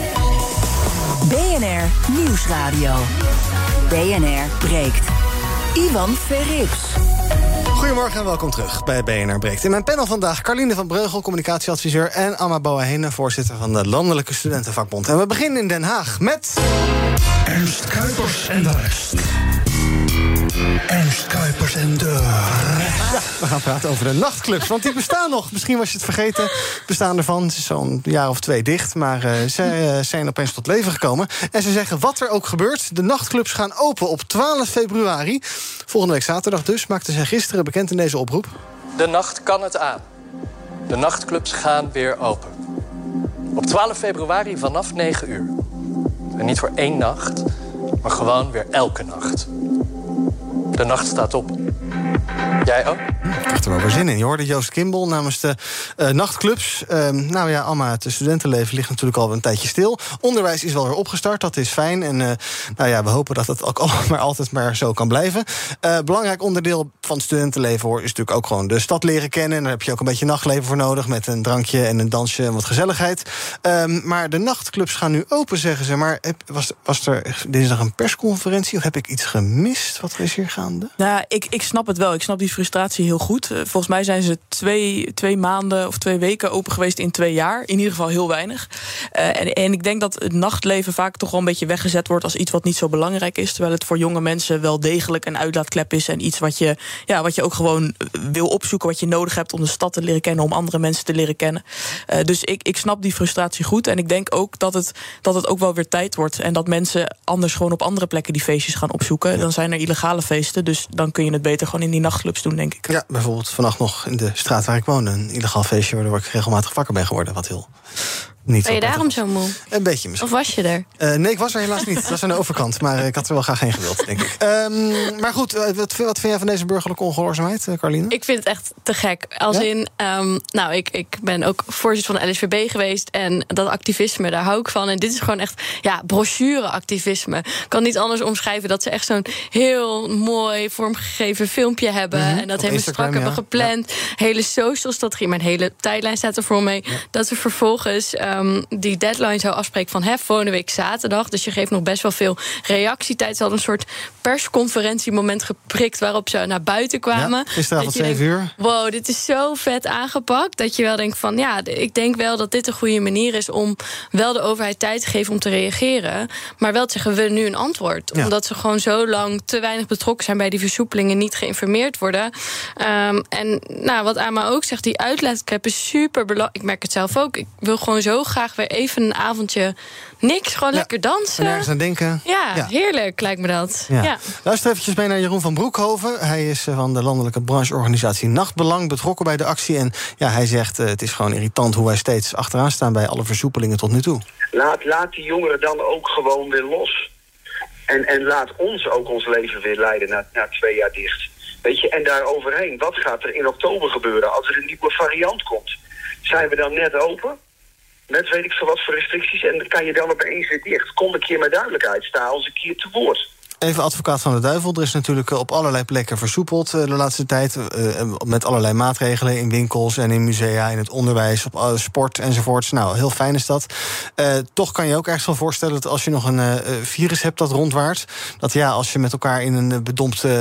BNR Nieuwsradio. BNR breekt. Ivan Verrips. Goedemorgen en welkom terug bij BNR Breekt. In mijn panel vandaag Carline van Breugel, communicatieadviseur... en Amma Boahene, voorzitter van de Landelijke Studentenvakbond. En we beginnen in Den Haag met... Ernst Kuipers en de rest. Ernst Kuipers en de Ja, we gaan praten over de nachtclubs, want die bestaan nog. Misschien was je het vergeten, bestaan ervan. Het is zo'n jaar of twee dicht, maar uh, zij uh, zijn opeens tot leven gekomen. En ze zeggen, wat er ook gebeurt, de nachtclubs gaan open op 12 februari. Volgende week zaterdag dus, maakten zij gisteren bekend in deze oproep. De nacht kan het aan. De nachtclubs gaan weer open. Op 12 februari vanaf 9 uur. En niet voor één nacht, maar gewoon weer elke nacht. De nacht staat op. Jij ook? Ik krijg er wel weer zin in. Je hoorde Joost Kimball namens de uh, nachtclubs. Uh, nou ja, Alma, het studentenleven ligt natuurlijk al een tijdje stil. Onderwijs is wel weer opgestart, dat is fijn. En uh, nou ja, we hopen dat het ook [laughs] maar altijd maar zo kan blijven. belangrijk onderdeel van het studentenleven hoor, is natuurlijk ook gewoon de stad leren kennen. En daar heb je ook een beetje nachtleven voor nodig... met een drankje en een dansje en wat gezelligheid. Um, maar de nachtclubs gaan nu open, zeggen ze. Maar heb, was, was er dinsdag een persconferentie of heb ik iets gemist? Wat is hier gaande? Nou, ik, ik snap het wel. Ik snap die frustratie heel goed. Volgens mij zijn ze twee, twee maanden of twee weken open geweest in twee jaar. In ieder geval heel weinig. Uh, en, en ik denk dat het nachtleven vaak toch wel een beetje weggezet wordt als iets wat niet zo belangrijk is. Terwijl het voor jonge mensen wel degelijk een uitlaatklep is. En iets wat je, ja, wat je ook gewoon wil opzoeken. Wat je nodig hebt om de stad te leren kennen. Om andere mensen te leren kennen. Uh, dus ik, ik snap die frustratie goed. En ik denk ook dat het, dat het ook wel weer tijd wordt. En dat mensen anders gewoon op andere plekken die feestjes gaan opzoeken. Dan zijn er illegale feesten. Dus dan kun je het beter gewoon in die nachtclubs doen, denk ik. Ja, bijvoorbeeld vannacht nog in de straat waar ik woon... een illegaal feestje waardoor ik regelmatig wakker ben geworden. Wat heel niet Ben je daarom zo moe? Een beetje misschien. Of was je er? Eh, nee, ik was er helaas niet. Dat was aan de overkant. Maar ik had er wel graag heen gewild, denk ik. Ehm, maar goed, eh, wat, wat vind jij van deze burgerlijke ongehoorzaamheid, eh, Carline? Ik vind het echt te gek. Als Ja? in, ehm, nou, ik, ik ben ook voorzitter van de LSVB geweest. En dat activisme, daar hou ik van. En dit is gewoon echt, ja, brochure-activisme. Ik kan niet anders omschrijven dat ze echt zo'n heel mooi vormgegeven filmpje hebben. Mhm. En dat helemaal strak hebben ja. gepland. Hele social strategie. Mijn hele tijdlijn staat er voor mee. Dat we vervolgens ehm, die deadline zou afspreken van hè, volgende week zaterdag. Dus je geeft nog best wel veel reactietijd. Ze hadden een soort persconferentiemoment geprikt waarop ze naar buiten kwamen. Ja, gisteravond Dat je 7 denkt, uur. Wow, dit is zo vet aangepakt. Dat je wel denkt van ja, ik denk wel dat dit een goede manier is om wel de overheid tijd te geven om te reageren. Maar wel te zeggen, we willen nu een antwoord. Ja. Omdat ze gewoon zo lang te weinig betrokken zijn bij die versoepelingen, niet geïnformeerd worden. Ehm, en nou, wat Ama ook zegt, die uitlaatklep is super belangrijk. Ik merk het zelf ook. Ik wil gewoon zo graag weer even een avondje niks, gewoon lekker dansen. Aan denken. Ja, heerlijk lijkt me dat. Ja. ja. Luister eventjes mee naar Jeroen van Broekhoven. Hij is eh, van de landelijke brancheorganisatie Nachtbelang betrokken bij de actie. En ja, hij zegt eh, het is gewoon irritant hoe wij steeds achteraan staan bij alle versoepelingen tot nu toe. Laat, laat die jongeren dan ook gewoon weer los. En, en laat ons ook ons leven weer leiden na, na twee jaar dicht. Weet je, en daar overheen, wat gaat er in oktober gebeuren als er een nieuwe variant komt? Zijn we dan net open? Met weet ik veel wat voor restricties en kan je dan opeens weer dicht? Kom een keer met duidelijkheid, sta ons een keer te woord. Even advocaat van de duivel. Er is natuurlijk eh, op allerlei plekken versoepeld eh, de laatste tijd. eh, Met allerlei maatregelen in winkels en in musea, in het onderwijs, op sport enzovoorts. Nou, heel fijn is dat. Toch kan je ook ergens wel voorstellen dat als je nog een virus hebt dat rondwaart. Dat ja, als je met elkaar in een bedompt eh,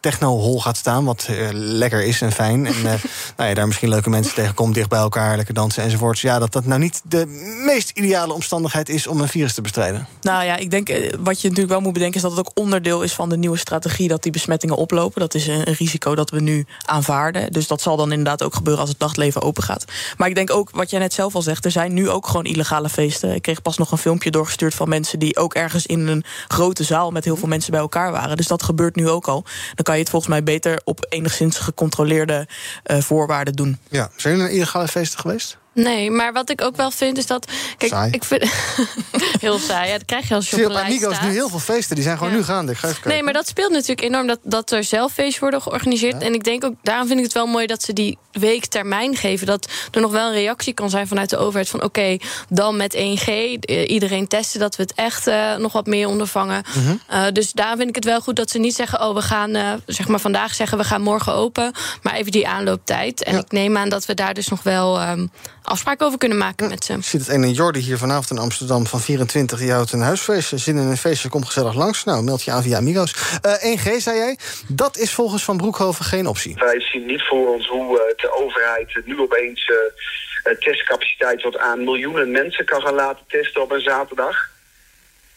techno-hol gaat staan. Wat lekker is en fijn. En [laughs] nou ja, daar misschien leuke mensen tegenkomt, dicht bij elkaar, lekker dansen enzovoorts. Ja, dat dat nou niet de meest ideale omstandigheid is om een virus te bestrijden. Nou ja, ik denk wat je natuurlijk wel moet bedenken is dat het ook onderdeel is van de nieuwe strategie dat die besmettingen oplopen. Dat is een risico dat we nu aanvaarden. Dus dat zal dan inderdaad ook gebeuren als het nachtleven open gaat. Maar ik denk ook, wat jij net zelf al zegt, er zijn nu ook gewoon illegale feesten. Ik kreeg pas nog een filmpje doorgestuurd van mensen die ook ergens in een grote zaal met heel veel mensen bij elkaar waren. Dus dat gebeurt nu ook al. Dan kan je het volgens mij beter op enigszins gecontroleerde eh, voorwaarden doen. Ja, zijn naar illegale feesten geweest? Nee, maar wat ik ook wel vind is dat. Kijk, Saai. ik vind. [laughs] heel saai, ja, dat krijg je als je op een staat. nu heel veel feesten. Die zijn gewoon nu gaande. Ik ga even kijken. Nee, maar dat speelt natuurlijk enorm dat, dat er zelf feestjes worden georganiseerd. En ik denk ook, daarom vind ik het wel mooi dat ze die week termijn geven. Dat er nog wel een reactie kan zijn vanuit de overheid van oké, dan met 1G, eh, iedereen testen dat we het echt eh, nog wat meer ondervangen. Mhm. Eh, dus daar vind ik het wel goed dat ze niet zeggen, oh, we gaan eh, zeg maar vandaag zeggen we gaan morgen open, maar even die aanlooptijd. En ik neem aan dat we daar dus nog wel ehm, afspraken over kunnen maken met ze. Ik zie het ene Jordi hier vanavond in Amsterdam van 24. Die houdt een huisfeestje. Zin in een feestje, kom gezellig langs. Nou, meld je aan via Amigos. Eh 1G, zei jij. Dat is volgens Van Broekhoven geen optie. Wij zien niet voor ons hoe eh, de overheid nu opeens eh, eh, testcapaciteit tot aan miljoenen mensen kan gaan laten testen op een zaterdag.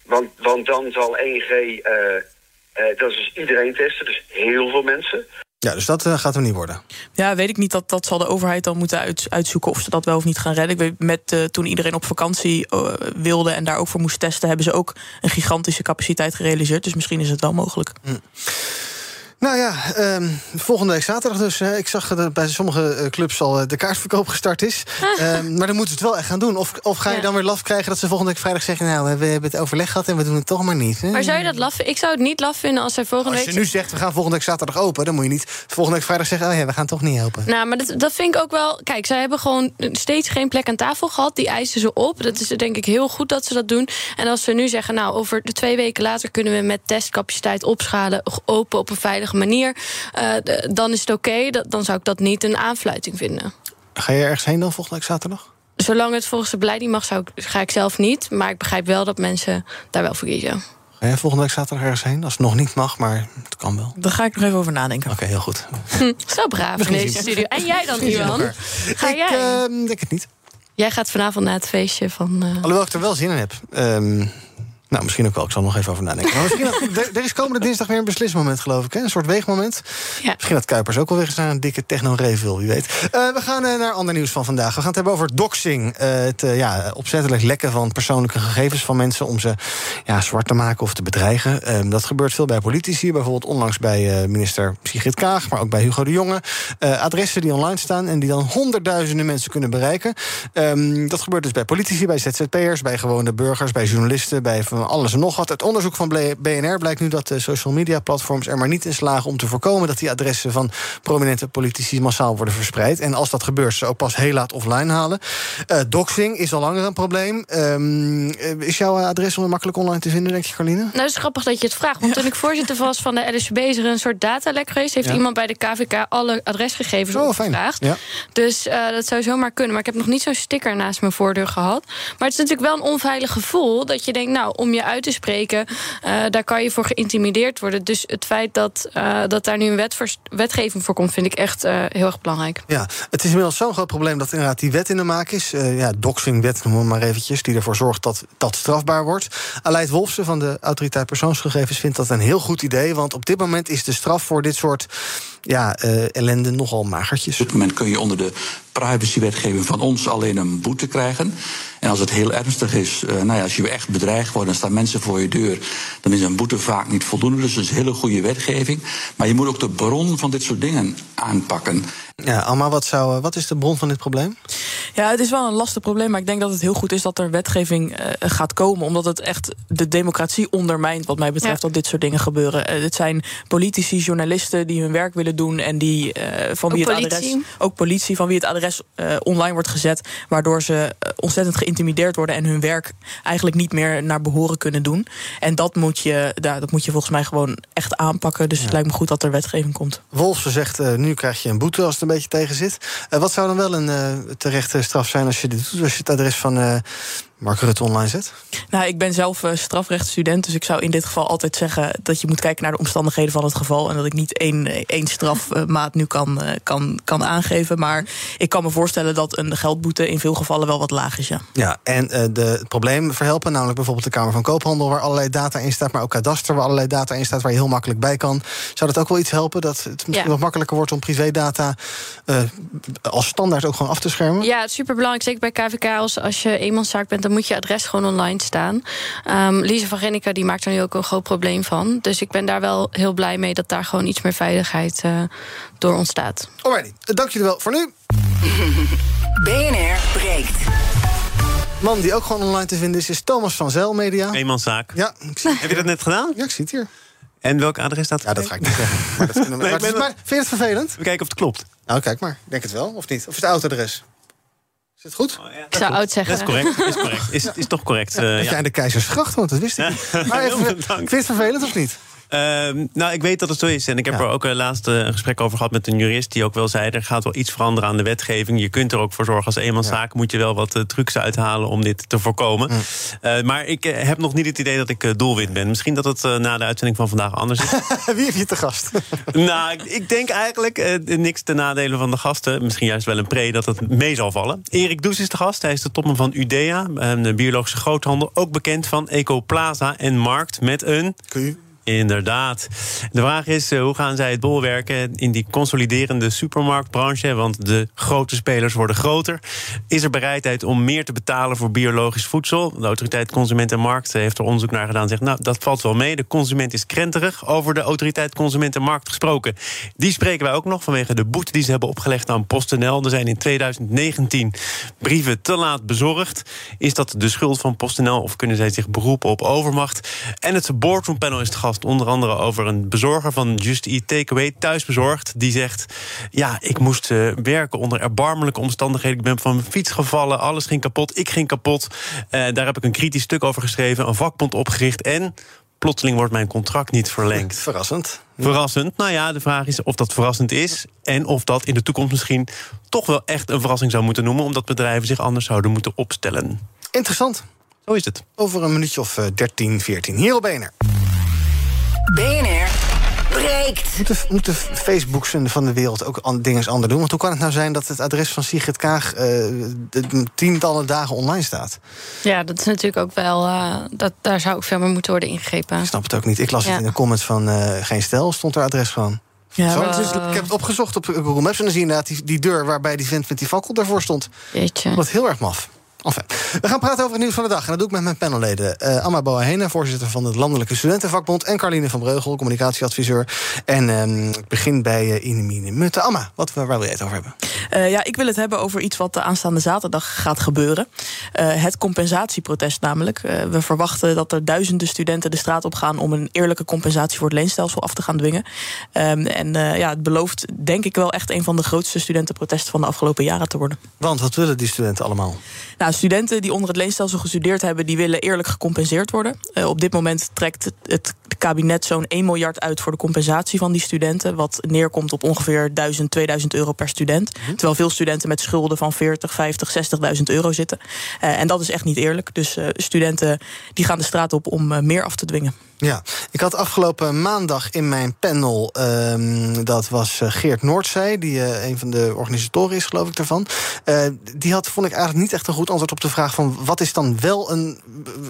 Want, want dan zal 1G, eh, eh, dat is dus iedereen testen, dus heel veel mensen. Ja, dus dat eh, gaat hem niet worden. Ja, weet ik niet. Dat, dat zal de overheid dan moeten uit, uitzoeken of ze dat wel of niet gaan redden. Ik weet, met, eh, toen iedereen op vakantie eh, wilde en daar ook voor moest testen, hebben ze ook een gigantische capaciteit gerealiseerd. Dus misschien is het wel mogelijk. Nou ja, ehm, volgende week zaterdag dus. hè. ik zag dat bij sommige eh, clubs al eh, de kaartverkoop gestart is. [laughs] Ehm, maar dan moeten ze het wel echt gaan doen. Of, of ga je Ja. dan weer laf krijgen dat ze volgende week vrijdag zeggen... nou, we hebben het overleg gehad en we doen het toch maar niet. Maar zou je dat laf Ik zou het niet laf vinden als zij volgende Als week... je nu zegt, we gaan volgende week zaterdag open... dan moet je niet volgende week vrijdag zeggen... oh ja, we gaan toch niet open. Nou, maar dat, dat vind ik ook wel. Kijk, zij hebben gewoon steeds geen plek aan tafel gehad. Die eisen ze op. Dat is denk ik heel goed dat ze dat doen. En als ze nu zeggen, nou, over de twee weken later kunnen we met testcapaciteit opschalen, open op een veilige manier, eh, dan is het oké. Dat- Dan zou ik dat niet een aanfluiting vinden. Ga je ergens heen dan volgende week zaterdag? Zolang het volgens de beleid niet mag, zou ik, ga ik zelf niet. Maar ik begrijp wel dat mensen daar wel voor kiezen. Ga jij volgende week zaterdag ergens heen? Als het nog niet mag, maar het kan wel. Daar ga ik nog even over nadenken. Oké, heel goed. Hm, zo braaf in deze studio. En jij dan, Iwan? Ga ik jij? ehm, denk het niet. Jij gaat vanavond naar het feestje van. eh, Alhoewel ik er wel zin in heb. Ehm, Nou, misschien ook wel. Ik zal er nog even over nadenken. Maar misschien dat, er is komende dinsdag weer een beslismoment, geloof ik. Hè? Een soort weegmoment. Ja. Misschien dat Kuipers ook wel weer eens naar een dikke techno-rave wil, wie weet. Uh, we gaan uh, naar ander nieuws van vandaag. We gaan het hebben over doxing. Uh, het ja, opzettelijk lekken van persoonlijke gegevens van mensen... om ze ja, zwart te maken of te bedreigen. Ehm, dat gebeurt veel bij politici. Bijvoorbeeld onlangs bij minister Sigrid Kaag, maar ook bij Hugo de Jonge. adressen die online staan en die dan honderdduizenden mensen kunnen bereiken. Um, dat gebeurt dus bij politici, bij ZZP'ers, bij gewone burgers... bij journalisten, bij van alles en nog wat. Het onderzoek van BNR blijkt nu dat de social media platforms er maar niet in slagen om te voorkomen dat die adressen van prominente politici massaal worden verspreid. En als dat gebeurt, ze ook pas heel laat offline halen. Uh, doxing is al langer een probleem. Um, is jouw adres makkelijk online te vinden, denk je, Carline? Nou, het is grappig dat je het vraagt. Want toen ik voorzitter was van de LSB, is er een soort datalek geweest. Heeft ja. iemand bij de KVK alle adresgegevens oh, opgevraagd. Ja. Dus uh, dat zou zomaar kunnen. Maar ik heb nog niet zo'n sticker naast mijn voordeur gehad. Maar het is natuurlijk wel een onveilig gevoel dat je denkt, nou, om je uit te spreken, uh, daar kan je voor geïntimideerd worden. Dus het feit dat, uh, dat daar nu een wet voor, wetgeving voor komt, vind ik echt uh, heel erg belangrijk. Ja, het is inmiddels zo'n groot probleem dat inderdaad die wet in de maak is. ja, doxingwet noemen we maar eventjes, die ervoor zorgt dat dat strafbaar wordt. Aleid Wolfsen van de Autoriteit Persoonsgegevens vindt dat een heel goed idee. Want op dit moment is de straf voor dit soort ja, ellende nogal magertjes. Op dit moment kun je onder de privacywetgeving van ons alleen een boete krijgen. En als het heel ernstig is, uh, nou ja, als je echt bedreigd wordt, dan staan mensen voor je deur, dan is een boete vaak niet voldoende. Dus dat is een hele goede wetgeving. Maar je moet ook de bron van dit soort dingen aanpakken. Ja, Alma, wat, zou, wat is de bron van dit probleem? Ja, het is wel een lastig probleem, maar ik denk dat het heel goed is dat er wetgeving uh, gaat komen, omdat het echt de democratie ondermijnt, wat mij betreft, ja. dat dit soort dingen gebeuren. Uh, het zijn politici, journalisten die hun werk willen doen en die uh, van ook wie het politie. adres, ook politie, van wie het adres online wordt gezet, waardoor ze ontzettend geïntimideerd worden en hun werk eigenlijk niet meer naar behoren kunnen doen. En dat moet je, ja, dat moet je volgens mij gewoon echt aanpakken. Dus ja. het lijkt me goed dat er wetgeving komt. Wolfsen zegt, nu krijg je een boete als het een beetje tegen zit. wat zou dan wel een terechte straf zijn als je, dit doet, als je het adres van uh, Mark Rutte online zet? Nou, ik ben zelf uh, strafrechtsstudent, dus ik zou in dit geval altijd zeggen dat je moet kijken naar de omstandigheden van het geval en dat ik niet één, één strafmaat nu kan, kan, kan aangeven. Maar ik kan me voorstellen dat een geldboete in veel gevallen wel wat laag is. Ja, ja en uh, de, het probleem verhelpen, namelijk bijvoorbeeld de Kamer van Koophandel, waar allerlei data in staat, maar ook kadaster, waar allerlei data in staat, waar je heel makkelijk bij kan. Zou dat ook wel iets helpen? Dat het misschien ja. wat makkelijker wordt om privédata uh, als standaard ook gewoon af te schermen? Ja, het is superbelangrijk. Zeker bij KVK, als, als je eenmanszaak bent, dan moet je adres gewoon online staan. Um, Lise van Rennica die maakt er nu ook een groot probleem van. Dus ik ben daar wel heel blij mee dat daar gewoon iets meer veiligheid uh, door ontstaat. Alrighty, dank jullie wel voor nu. [laughs] BNR breekt. Man die ook gewoon online te vinden is, is Thomas van Zel Media. Eenmanszaak. Ja, ik zie... Heb je dat net gedaan? Ja, ik zie het hier. En welk adres staat? Ja, dat ga ik niet zeggen. Maar, dat [laughs] nee, maar, ben... maar vind je het vervelend? We kijken of het klopt. Nou, kijk maar. Denk het wel, of niet? Of is het oud adres? Is het goed? Oh, ja, ik zou oud zeggen. Dat is correct. Is, correct. is, is toch correct. [laughs] Ja, uh, ja. jij de keizersgracht, want dat wist ik niet. Maar [laughs] even, vind je het vervelend of niet? Uh, nou, ik weet dat het zo is. En ik heb ja. er ook uh, laatst uh, een gesprek over gehad met een jurist... die ook wel zei, er gaat wel iets veranderen aan de wetgeving. Je kunt er ook voor zorgen als eenmanszaak... Ja. moet je wel wat uh, trucs uithalen om dit te voorkomen. Mm. maar ik heb nog niet het idee dat ik doelwit ben. Misschien dat het na de uitzending van vandaag anders is. [laughs] Wie heb je te gast? [laughs] nou, ik, denk eigenlijk niks ten nadele van de gasten. Misschien juist wel een pre dat het mee zal vallen. Erik Does is de gast. Hij is de topman van Udea, een biologische groothandel. Ook bekend van Ecoplaza en Markt met een... Kun je? Inderdaad. De vraag is, hoe gaan zij het bolwerken in die consoliderende supermarktbranche? Want de grote spelers worden groter. Is er bereidheid om meer te betalen voor biologisch voedsel? De autoriteit Consument en Markt heeft er onderzoek naar gedaan. Zegt, nou, dat valt wel mee. De consument is krenterig. Over de autoriteit Consument en Markt gesproken. Die spreken wij ook nog vanwege de boete die ze hebben opgelegd aan PostNL. Er zijn in 2019 brieven te laat bezorgd. Is dat de schuld van PostNL of kunnen zij zich beroepen op overmacht? En het boardroompanel is het onder andere over een bezorger van Just Eat Takeaway, thuisbezorgd. Die zegt: Ja, ik moest uh, werken onder erbarmelijke omstandigheden. Ik ben van mijn fiets gevallen, alles ging kapot, ik ging kapot. Uh, daar heb ik een kritisch stuk over geschreven, een vakbond opgericht. En plotseling wordt mijn contract niet verlengd. Verrassend. Verrassend. Nou ja, de vraag is of dat verrassend is. En of dat in de toekomst misschien toch wel echt een verrassing zou moeten noemen. Omdat bedrijven zich anders zouden moeten opstellen. Interessant. Zo is het. Over een minuutje of 13, 14. Hier op BNR. BNR breekt. Moeten, moeten Facebooks van de wereld ook an- dingen anders doen? Want hoe kan het nou zijn dat het adres van Sigrid Kaag... eh, de- tientallen dagen online staat? Ja, dat is natuurlijk ook wel. eh, dat, daar zou ook veel meer moeten worden ingegrepen. Ik snap het ook niet. Ik las Ja. het in de comments van eh, Geen Stel, stond er adres gewoon. Ja, Zo, is- ik heb het opgezocht op Google Maps... en dan zie je inderdaad die, die deur waarbij die vent met die fakkel daarvoor stond. Jeetje. Wat heel erg maf. Enfin, we gaan praten over het nieuws van de dag. En dat doe ik met mijn panelleden. Eh Amma Boahene, voorzitter van het Landelijke Studentenvakbond... en Carline van Breugel, communicatieadviseur. En ehm, ik begin bij uh, Inemine Mutte. Amma, wat, waar wil jij het over hebben? Eh, ja, ik wil het hebben over iets wat de aanstaande zaterdag gaat gebeuren. Eh, het compensatieprotest namelijk. Eh, we verwachten dat er duizenden studenten de straat op gaan... om een eerlijke compensatie voor het leenstelsel af te gaan dwingen. Ehm, en eh, ja, het belooft denk ik wel echt... een van de grootste studentenprotesten van de afgelopen jaren te worden. Want wat willen die studenten allemaal? Nou, studenten die onder het leenstelsel gestudeerd hebben... die willen eerlijk gecompenseerd worden. Eh, op dit moment trekt het, kabinet zo'n 1 miljard uit... voor de compensatie van die studenten. Wat neerkomt op ongeveer 1000, 2000 euro per student. Terwijl veel studenten met schulden van 40, 50, 60.000 euro zitten. Eh, en dat is echt niet eerlijk. Dus eh, studenten die gaan de straat op om meer af te dwingen. Ja, ik had afgelopen maandag in mijn panel, ehm, dat was eh, Geert Noordzij, die eh, een van de organisatoren is, geloof ik, daarvan. Eh, die had, vond ik eigenlijk niet echt een goed antwoord op de vraag van wat is dan wel een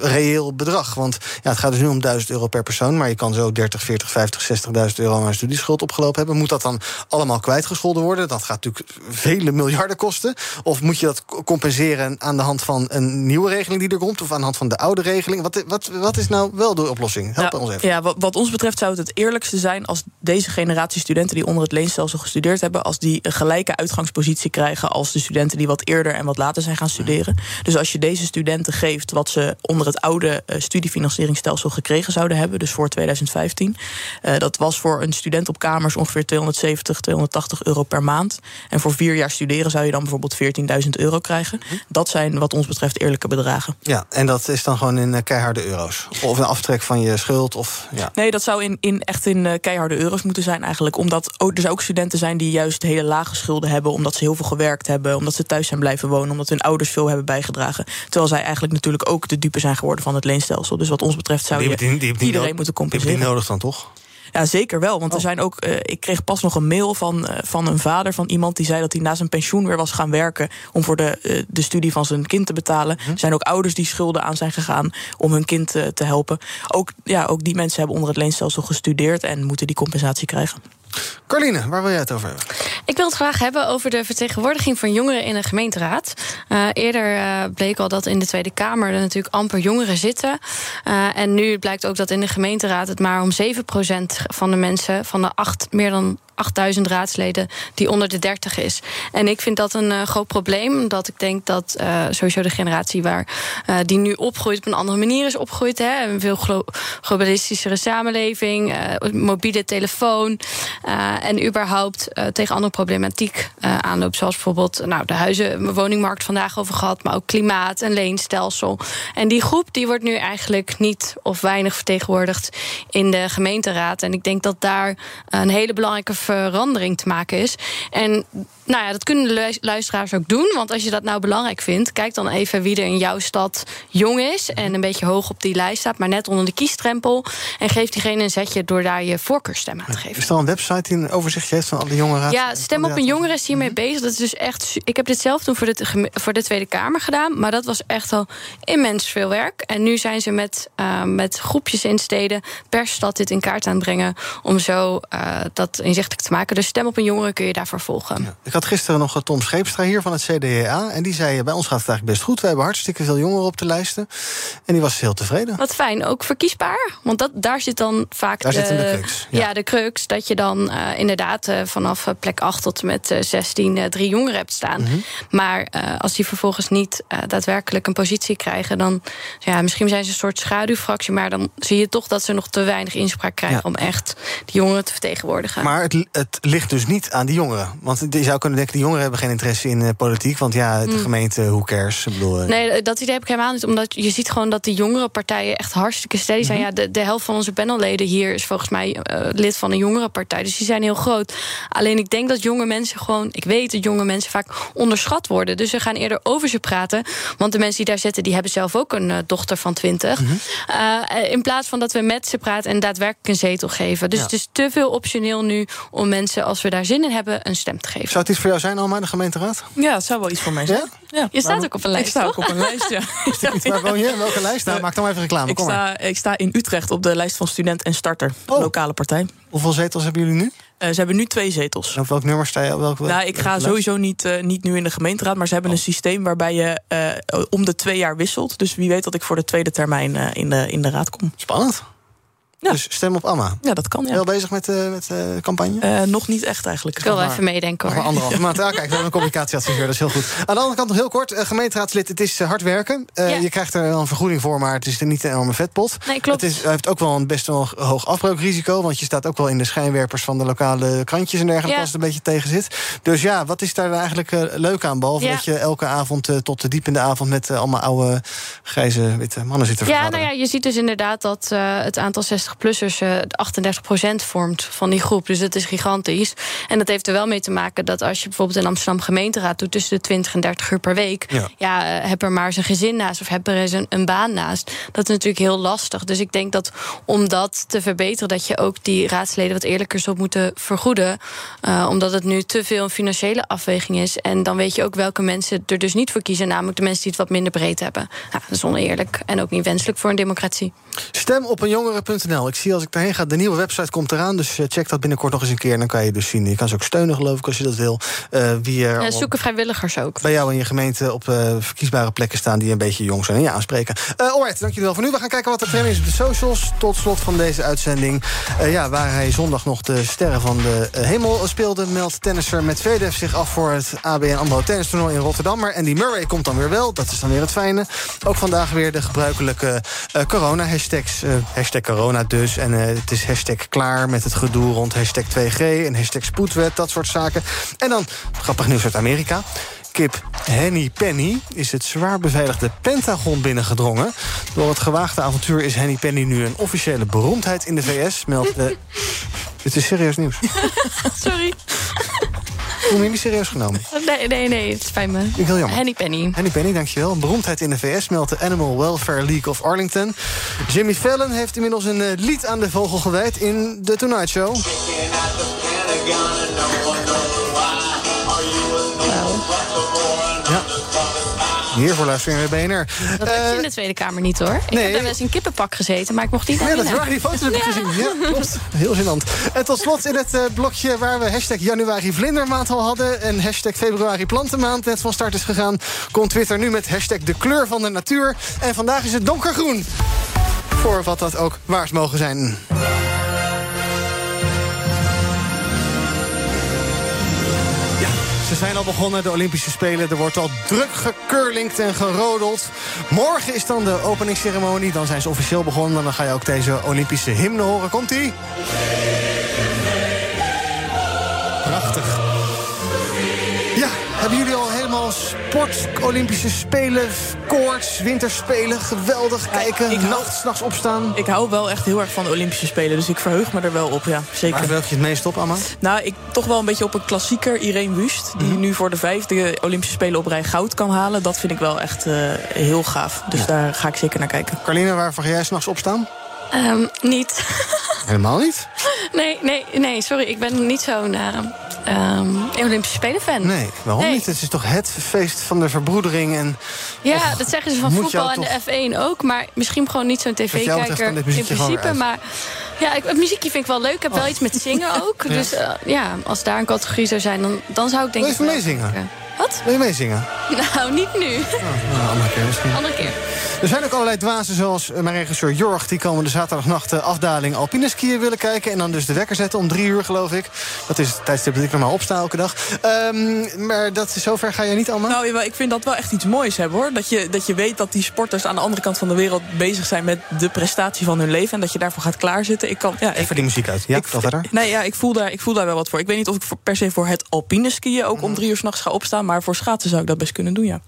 reëel bedrag? Want ja, het gaat dus nu om 1000 euro per persoon, maar je kan zo 30, 40, 50, 60.000 euro aan studieschuld opgelopen hebben. Moet dat dan allemaal kwijtgescholden worden? Dat gaat natuurlijk vele miljarden kosten. Of moet je dat co- compenseren aan de hand van een nieuwe regeling die er komt, of aan de hand van de oude regeling? Wat, wat, wat is nou wel de oplossing? Help ons even. Ja, wat, wat ons betreft zou het het eerlijkste zijn als deze generatie studenten die onder het leenstelsel gestudeerd hebben, als die een gelijke uitgangspositie krijgen als de studenten die wat eerder en wat later zijn gaan studeren. Dus als je deze studenten geeft wat ze onder het oude eh, studiefinancieringsstelsel gekregen zouden hebben, dus voor 2015. eh, dat was voor een student op kamers ongeveer 270, 280 euro per maand. En voor vier jaar studeren zou je dan bijvoorbeeld 14.000 euro krijgen. Dat zijn wat ons betreft eerlijke bedragen. Ja, en dat is dan gewoon in eh, keiharde euro's. Of een aftrek van je schuld. Of, ja. Nee, dat zou in, in, echt in eh, keiharde euro's moeten zijn eigenlijk. Omdat ook, er ook studenten zijn die juist hele lage schulden hebben... omdat ze heel veel gewerkt hebben, omdat ze thuis zijn blijven wonen... omdat hun ouders veel hebben bijgedragen. Terwijl zij eigenlijk natuurlijk ook de dupe zijn geworden van het leenstelsel. Dus wat ons betreft zou Die je hebben die- die hebben die iedereen moeten die hebben die compenseren. nodig dan toch? Ja, zeker wel. Want er Oh. zijn ook. eh, ik kreeg pas nog een mail van, eh, van een vader van iemand die zei dat hij na zijn pensioen weer was gaan werken om voor de, eh, de studie van zijn kind te betalen. Mhm. Er zijn ook ouders die schulden aan zijn gegaan om hun kind te helpen. Ook, ja, ook die mensen hebben onder het leenstelsel gestudeerd en moeten die compensatie krijgen. Carline, waar wil jij het over hebben? Ik wil het graag hebben over de vertegenwoordiging van jongeren in de gemeenteraad. Eh, eerder eh, bleek al dat in de Tweede Kamer er natuurlijk amper jongeren zitten. Eh, en nu blijkt ook dat in de gemeenteraad het maar om 7% van de mensen, van de acht, meer dan 8000 raadsleden, die onder de 30 is. En ik vind dat een groot probleem, omdat ik denk dat sowieso de generatie waar die nu opgroeit op een andere manier is opgegroeid. Hè, een veel glo- globalistischere samenleving, mobiele telefoon en überhaupt tegen andere problematiek eh, aanloopt. Zoals bijvoorbeeld nou, de huizen, woningmarkt vandaag over gehad, maar ook klimaat en leenstelsel. En die groep die wordt nu eigenlijk niet of weinig vertegenwoordigd in de gemeenteraad. En ik denk dat daar een hele belangrijke verandering te maken is. En nou ja, dat kunnen de lu- luisteraars ook doen. Want als je dat nou belangrijk vindt, kijk dan even wie er in jouw stad jong is en een beetje hoog op die lijst staat, maar net onder de kiesdrempel. En geef diegene een zetje door daar je voorkeurstem aan te geven. Is er al een website die een overzichtje heeft van alle jongeren? Ja, Stem op een Jongere is hiermee bezig. Dat is dus echt. Ik heb dit zelf toen voor de, voor de Tweede Kamer gedaan. Maar dat was echt al immens veel werk. En nu zijn ze met, eh, met groepjes in steden per stad dit in kaart aan het brengen. Om zo eh, dat inzichtelijk te maken. Dus Stem op een Jongere kun je daarvoor volgen. Ik had gisteren nog eh, Tom Scheepstra hier van het CDA. En die zei, bij ons gaat het eigenlijk best goed. We hebben hartstikke veel jongeren op de lijsten. En die was heel tevreden. Wat fijn, ook verkiesbaar. Want dat, daar zit dan vaak Daar de, zit hem de crux, Ja. ja. de crux. Dat je dan inderdaad vanaf plek 8 tot en met eh, 16 eh, drie jongeren hebt staan. Mhm. Maar eh, als die vervolgens niet eh, daadwerkelijk een positie krijgen... dan ja, misschien zijn ze een soort schaduwfractie... maar dan zie je toch dat ze nog te weinig inspraak krijgen... Ja. om echt die jongeren te vertegenwoordigen. Maar het, het ligt dus niet aan die jongeren. Want je zou kunnen denken, die jongeren hebben geen interesse in eh, politiek. Want ja, de Hmm. gemeente, who cares? Ik bedoel, eh, Nee, dat idee heb ik helemaal niet. Omdat je ziet gewoon dat die jongere partijen echt hartstikke steady zijn. Mhm. Ja, de, de helft van onze panelleden hier is volgens mij eh, lid van een jongere partij. Dus Dus die zijn heel groot. Alleen ik denk dat jonge mensen gewoon... Ik weet dat jonge mensen vaak onderschat worden. Dus ze gaan eerder over ze praten. Want de mensen die daar zitten, die hebben zelf ook een uh, dochter van 20. Mm -hmm. uh, in plaats van dat we met ze praten en daadwerkelijk een zetel geven. Dus ja. het is te veel optioneel nu om mensen, als we daar zin in hebben, een stem te geven. Zou het iets voor jou zijn, Alma, de gemeenteraad? Ja, het zou wel iets voor mij zijn. Ja? ja. Je staat maar, ook op een lijst. Ik sta ook op een lijst, ja. [laughs] Waar woon je? Welke lijst? Nou, maak dan maar even reclame. Ik sta, ik sta in Utrecht op de lijst van Student en Starter, oh. lokale partij. Hoeveel zetels hebben jullie nu? Uh, ze hebben nu twee zetels. Op welk nummer sta je? Welk, nou, ik ga sowieso niet, uh, niet nu in de gemeenteraad. Maar ze hebben oh. een systeem waarbij je uh, om de twee jaar wisselt. Dus wie weet dat ik voor de tweede termijn in, de, in de raad kom. Spannend. Ja. Dus stem op Amma. Ja, dat kan. Ja. Wel bezig met, uh, met de uh, campagne? Uh, nog niet echt eigenlijk. Ik wil wel even meedenken hoor. Nog anderhalve maand. Ja, kijk, we hebben een communicatieadviseur, dat is heel goed. Aan de andere kant nog heel kort. gemeenteraadslid, het is hard werken. Ja. Je krijgt er wel een vergoeding voor, maar het is niet een enorme vetpot. Nee, klopt. Het is, heeft ook wel een best wel hoog afbreukrisico. Want je staat ook wel in de schijnwerpers van de lokale krantjes en dergelijke. Als het een beetje tegen zit. Dus ja, wat is daar eigenlijk leuk aan? Behalve dat je elke avond tot de diep in de avond met allemaal oude grijze witte mannen zit te vergaderen. Ja, nou ja, je ziet dus inderdaad dat het aantal 60-plussers 38% vormt van die groep. Dus dat is gigantisch. En dat heeft er wel mee te maken dat als je bijvoorbeeld in Amsterdam gemeenteraad doet tussen de 20 en 30 uur per week, ja, ja heb er maar eens een gezin naast of heb er eens een, een, baan naast. Dat is natuurlijk heel lastig. Dus ik denk dat om dat te verbeteren, dat je ook die raadsleden wat eerlijker zult moeten vergoeden. Uh, omdat het nu te veel een financiële afweging is. En dan weet je ook welke mensen er dus niet voor kiezen, namelijk de mensen die het wat minder breed hebben. Nou, dat is oneerlijk en ook niet wenselijk voor een democratie. Stem op een Ik zie als ik daarheen ga, de nieuwe website komt eraan. Dus check dat binnenkort nog eens een keer. En dan kan je dus zien. Je kan ze ook steunen, geloof ik, als je dat wil. Uh, wie er ja, zoeken vrijwilligers ook. Bij jou in je gemeente op uh, verkiesbare plekken staan die een beetje jong zijn en je aanspreken. Uh, alright, dank jullie wel voor nu. We gaan kijken wat er trending is op de socials. Tot slot van deze uitzending. Uh, ja, waar hij zondag nog de sterren van de hemel speelde, meldt tennisser met Vedev zich af voor het ABN AMRO tennistoernooi in Rotterdam. Maar Andy Murray komt dan weer wel. Dat is dan weer het fijne. Ook vandaag weer de gebruikelijke corona-hashtags. hashtag corona dus. En het is hashtag klaar met het gedoe rond hashtag 2G en hashtag spoedwet, dat soort zaken. En dan, grappig nieuws uit Amerika. Kip Henny Penny is het zwaar beveiligde Pentagon binnengedrongen. Door het gewaagde avontuur is Henny Penny nu een officiële beroemdheid in de VS, meldt de... [laughs] Dit is serieus nieuws. [laughs] Sorry. Voel je niet serieus genomen? [laughs] Nee, nee, nee, het spijt me. Ik heel jammer. Henny Penny. Henny Penny, dankjewel. Een beroemdheid in de VS meldt de Animal Welfare League of Arlington. Jimmy Fallon heeft inmiddels een uh, lied aan de vogel gewijd in The Tonight Show. Ja. Hiervoor luisteren we BNR. Dat had je in de Tweede Kamer niet, hoor. Ik nee. heb daar wel eens in kippenpak gezeten, maar ik mocht niet naar Ja, dat is waar, die foto's heb ik Ja. gezien. Ja, klopt. Heel gênant. En tot slot in het uh, blokje waar we hashtag januari vlindermaand al hadden... en hashtag februari plantenmaand net van start is gegaan... komt Twitter nu met hashtag de kleur van de natuur. En vandaag is het donkergroen. Voor wat dat ook waard mogen zijn. Ze zijn al begonnen, de Olympische Spelen. Er wordt al druk gecurlingd en gerodeld. Morgen is dan de openingsceremonie. Dan zijn ze officieel begonnen. En dan ga je ook deze Olympische hymne horen. Komt-ie? Hebben jullie al helemaal sport, Olympische Spelen, koorts, winterspelen, geweldig kijken, ik hou- nacht, s'nachts opstaan? Ik hou wel echt heel erg van de Olympische Spelen, dus ik verheug me er wel op, ja, zeker. Waar welke je het meest op, Amma? Nou, ik toch wel een beetje op een klassieker, Irene Wust... die Mhm. nu voor de vijfde Olympische Spelen op rij goud kan halen. Dat vind ik wel echt eh, heel gaaf. Dus daar ga ik zeker naar kijken. Carlina, waarvoor ga jij s'nachts opstaan? Ehm, niet. [laughs] Helemaal niet? Nee, nee, nee, sorry. Ik ben niet zo'n eh, ehm, Olympische Spelen-fan. Nee, waarom Nee. niet? Het is toch het feest van de verbroedering en... Ja, Och, dat zeggen ze van voetbal en de F1 ook. Maar misschien gewoon niet zo'n tv-kijker in principe. Maar ja, ik, het muziekje vind ik wel leuk. Ik heb wel iets met zingen ook. [laughs] Ja. Dus eh, ja, als daar een categorie zou zijn, dan, dan zou ik denk ik even meezingen? Wat? Wil je meezingen? Nou, niet nu. Nou, andere keer misschien. Andere keer. Er zijn ook allerlei dwazen zoals eh, mijn regisseur Jorg... die komende zaterdagnacht de afdaling alpine skiën willen kijken... en dan dus de wekker zetten om drie uur, geloof ik. Dat is het tijdstip dat ik normaal opsta elke dag. Ehm, maar dat, zover ga je niet allemaal? Nou, ik vind dat wel echt iets moois hebben, hoor. Dat je, dat je weet dat die sporters aan de andere kant van de wereld... bezig zijn met de prestatie van hun leven... en dat je daarvoor gaat klaarzitten. Ik kan, ja, ik, Even die muziek uit. Ja, ga verder. Nee, ja, ik voel, daar, ik voel daar wel wat voor. Ik weet niet of ik per se voor het alpine skiën... ook Mhm. om drie uur s'nachts ga opstaan... maar voor schaatsen zou ik dat best kunnen doen, ja.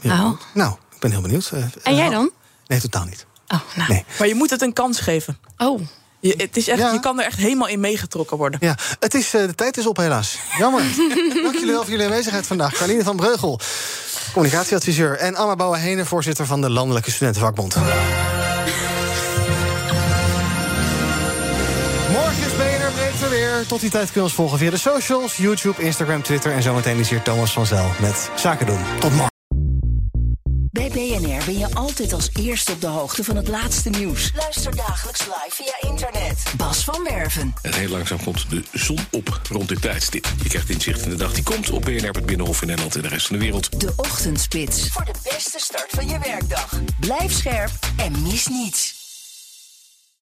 Nou. Nou, ik ben heel benieuwd. Eh, En jij dan? Nee, totaal niet. Oh, nou. Nee. Maar je moet het een kans geven. Oh. Je, het is echt, je kan er echt helemaal in meegetrokken worden. Ja, het is, uh, de tijd is op helaas. Jammer. [laughs] Dank jullie wel voor jullie aanwezigheid vandaag. Carline van Breugel, communicatieadviseur... en Amma Bouwen-Henen, voorzitter van de Landelijke Studentenvakbond. Tot die tijd kun je ons volgen via de socials, YouTube, Instagram, Twitter... en zometeen is hier Thomas van Zel met Zaken doen. Tot morgen. Bij BNR ben je altijd als eerste op de hoogte van het laatste nieuws. Luister dagelijks live via internet. Bas van Werven. En heel langzaam komt de zon op rond dit tijdstip. Je krijgt inzicht in de dag die komt op BNR, het Binnenhof in Nederland en de rest van de wereld. De Ochtendspits. Voor de beste start van je werkdag. Blijf scherp en mis niets.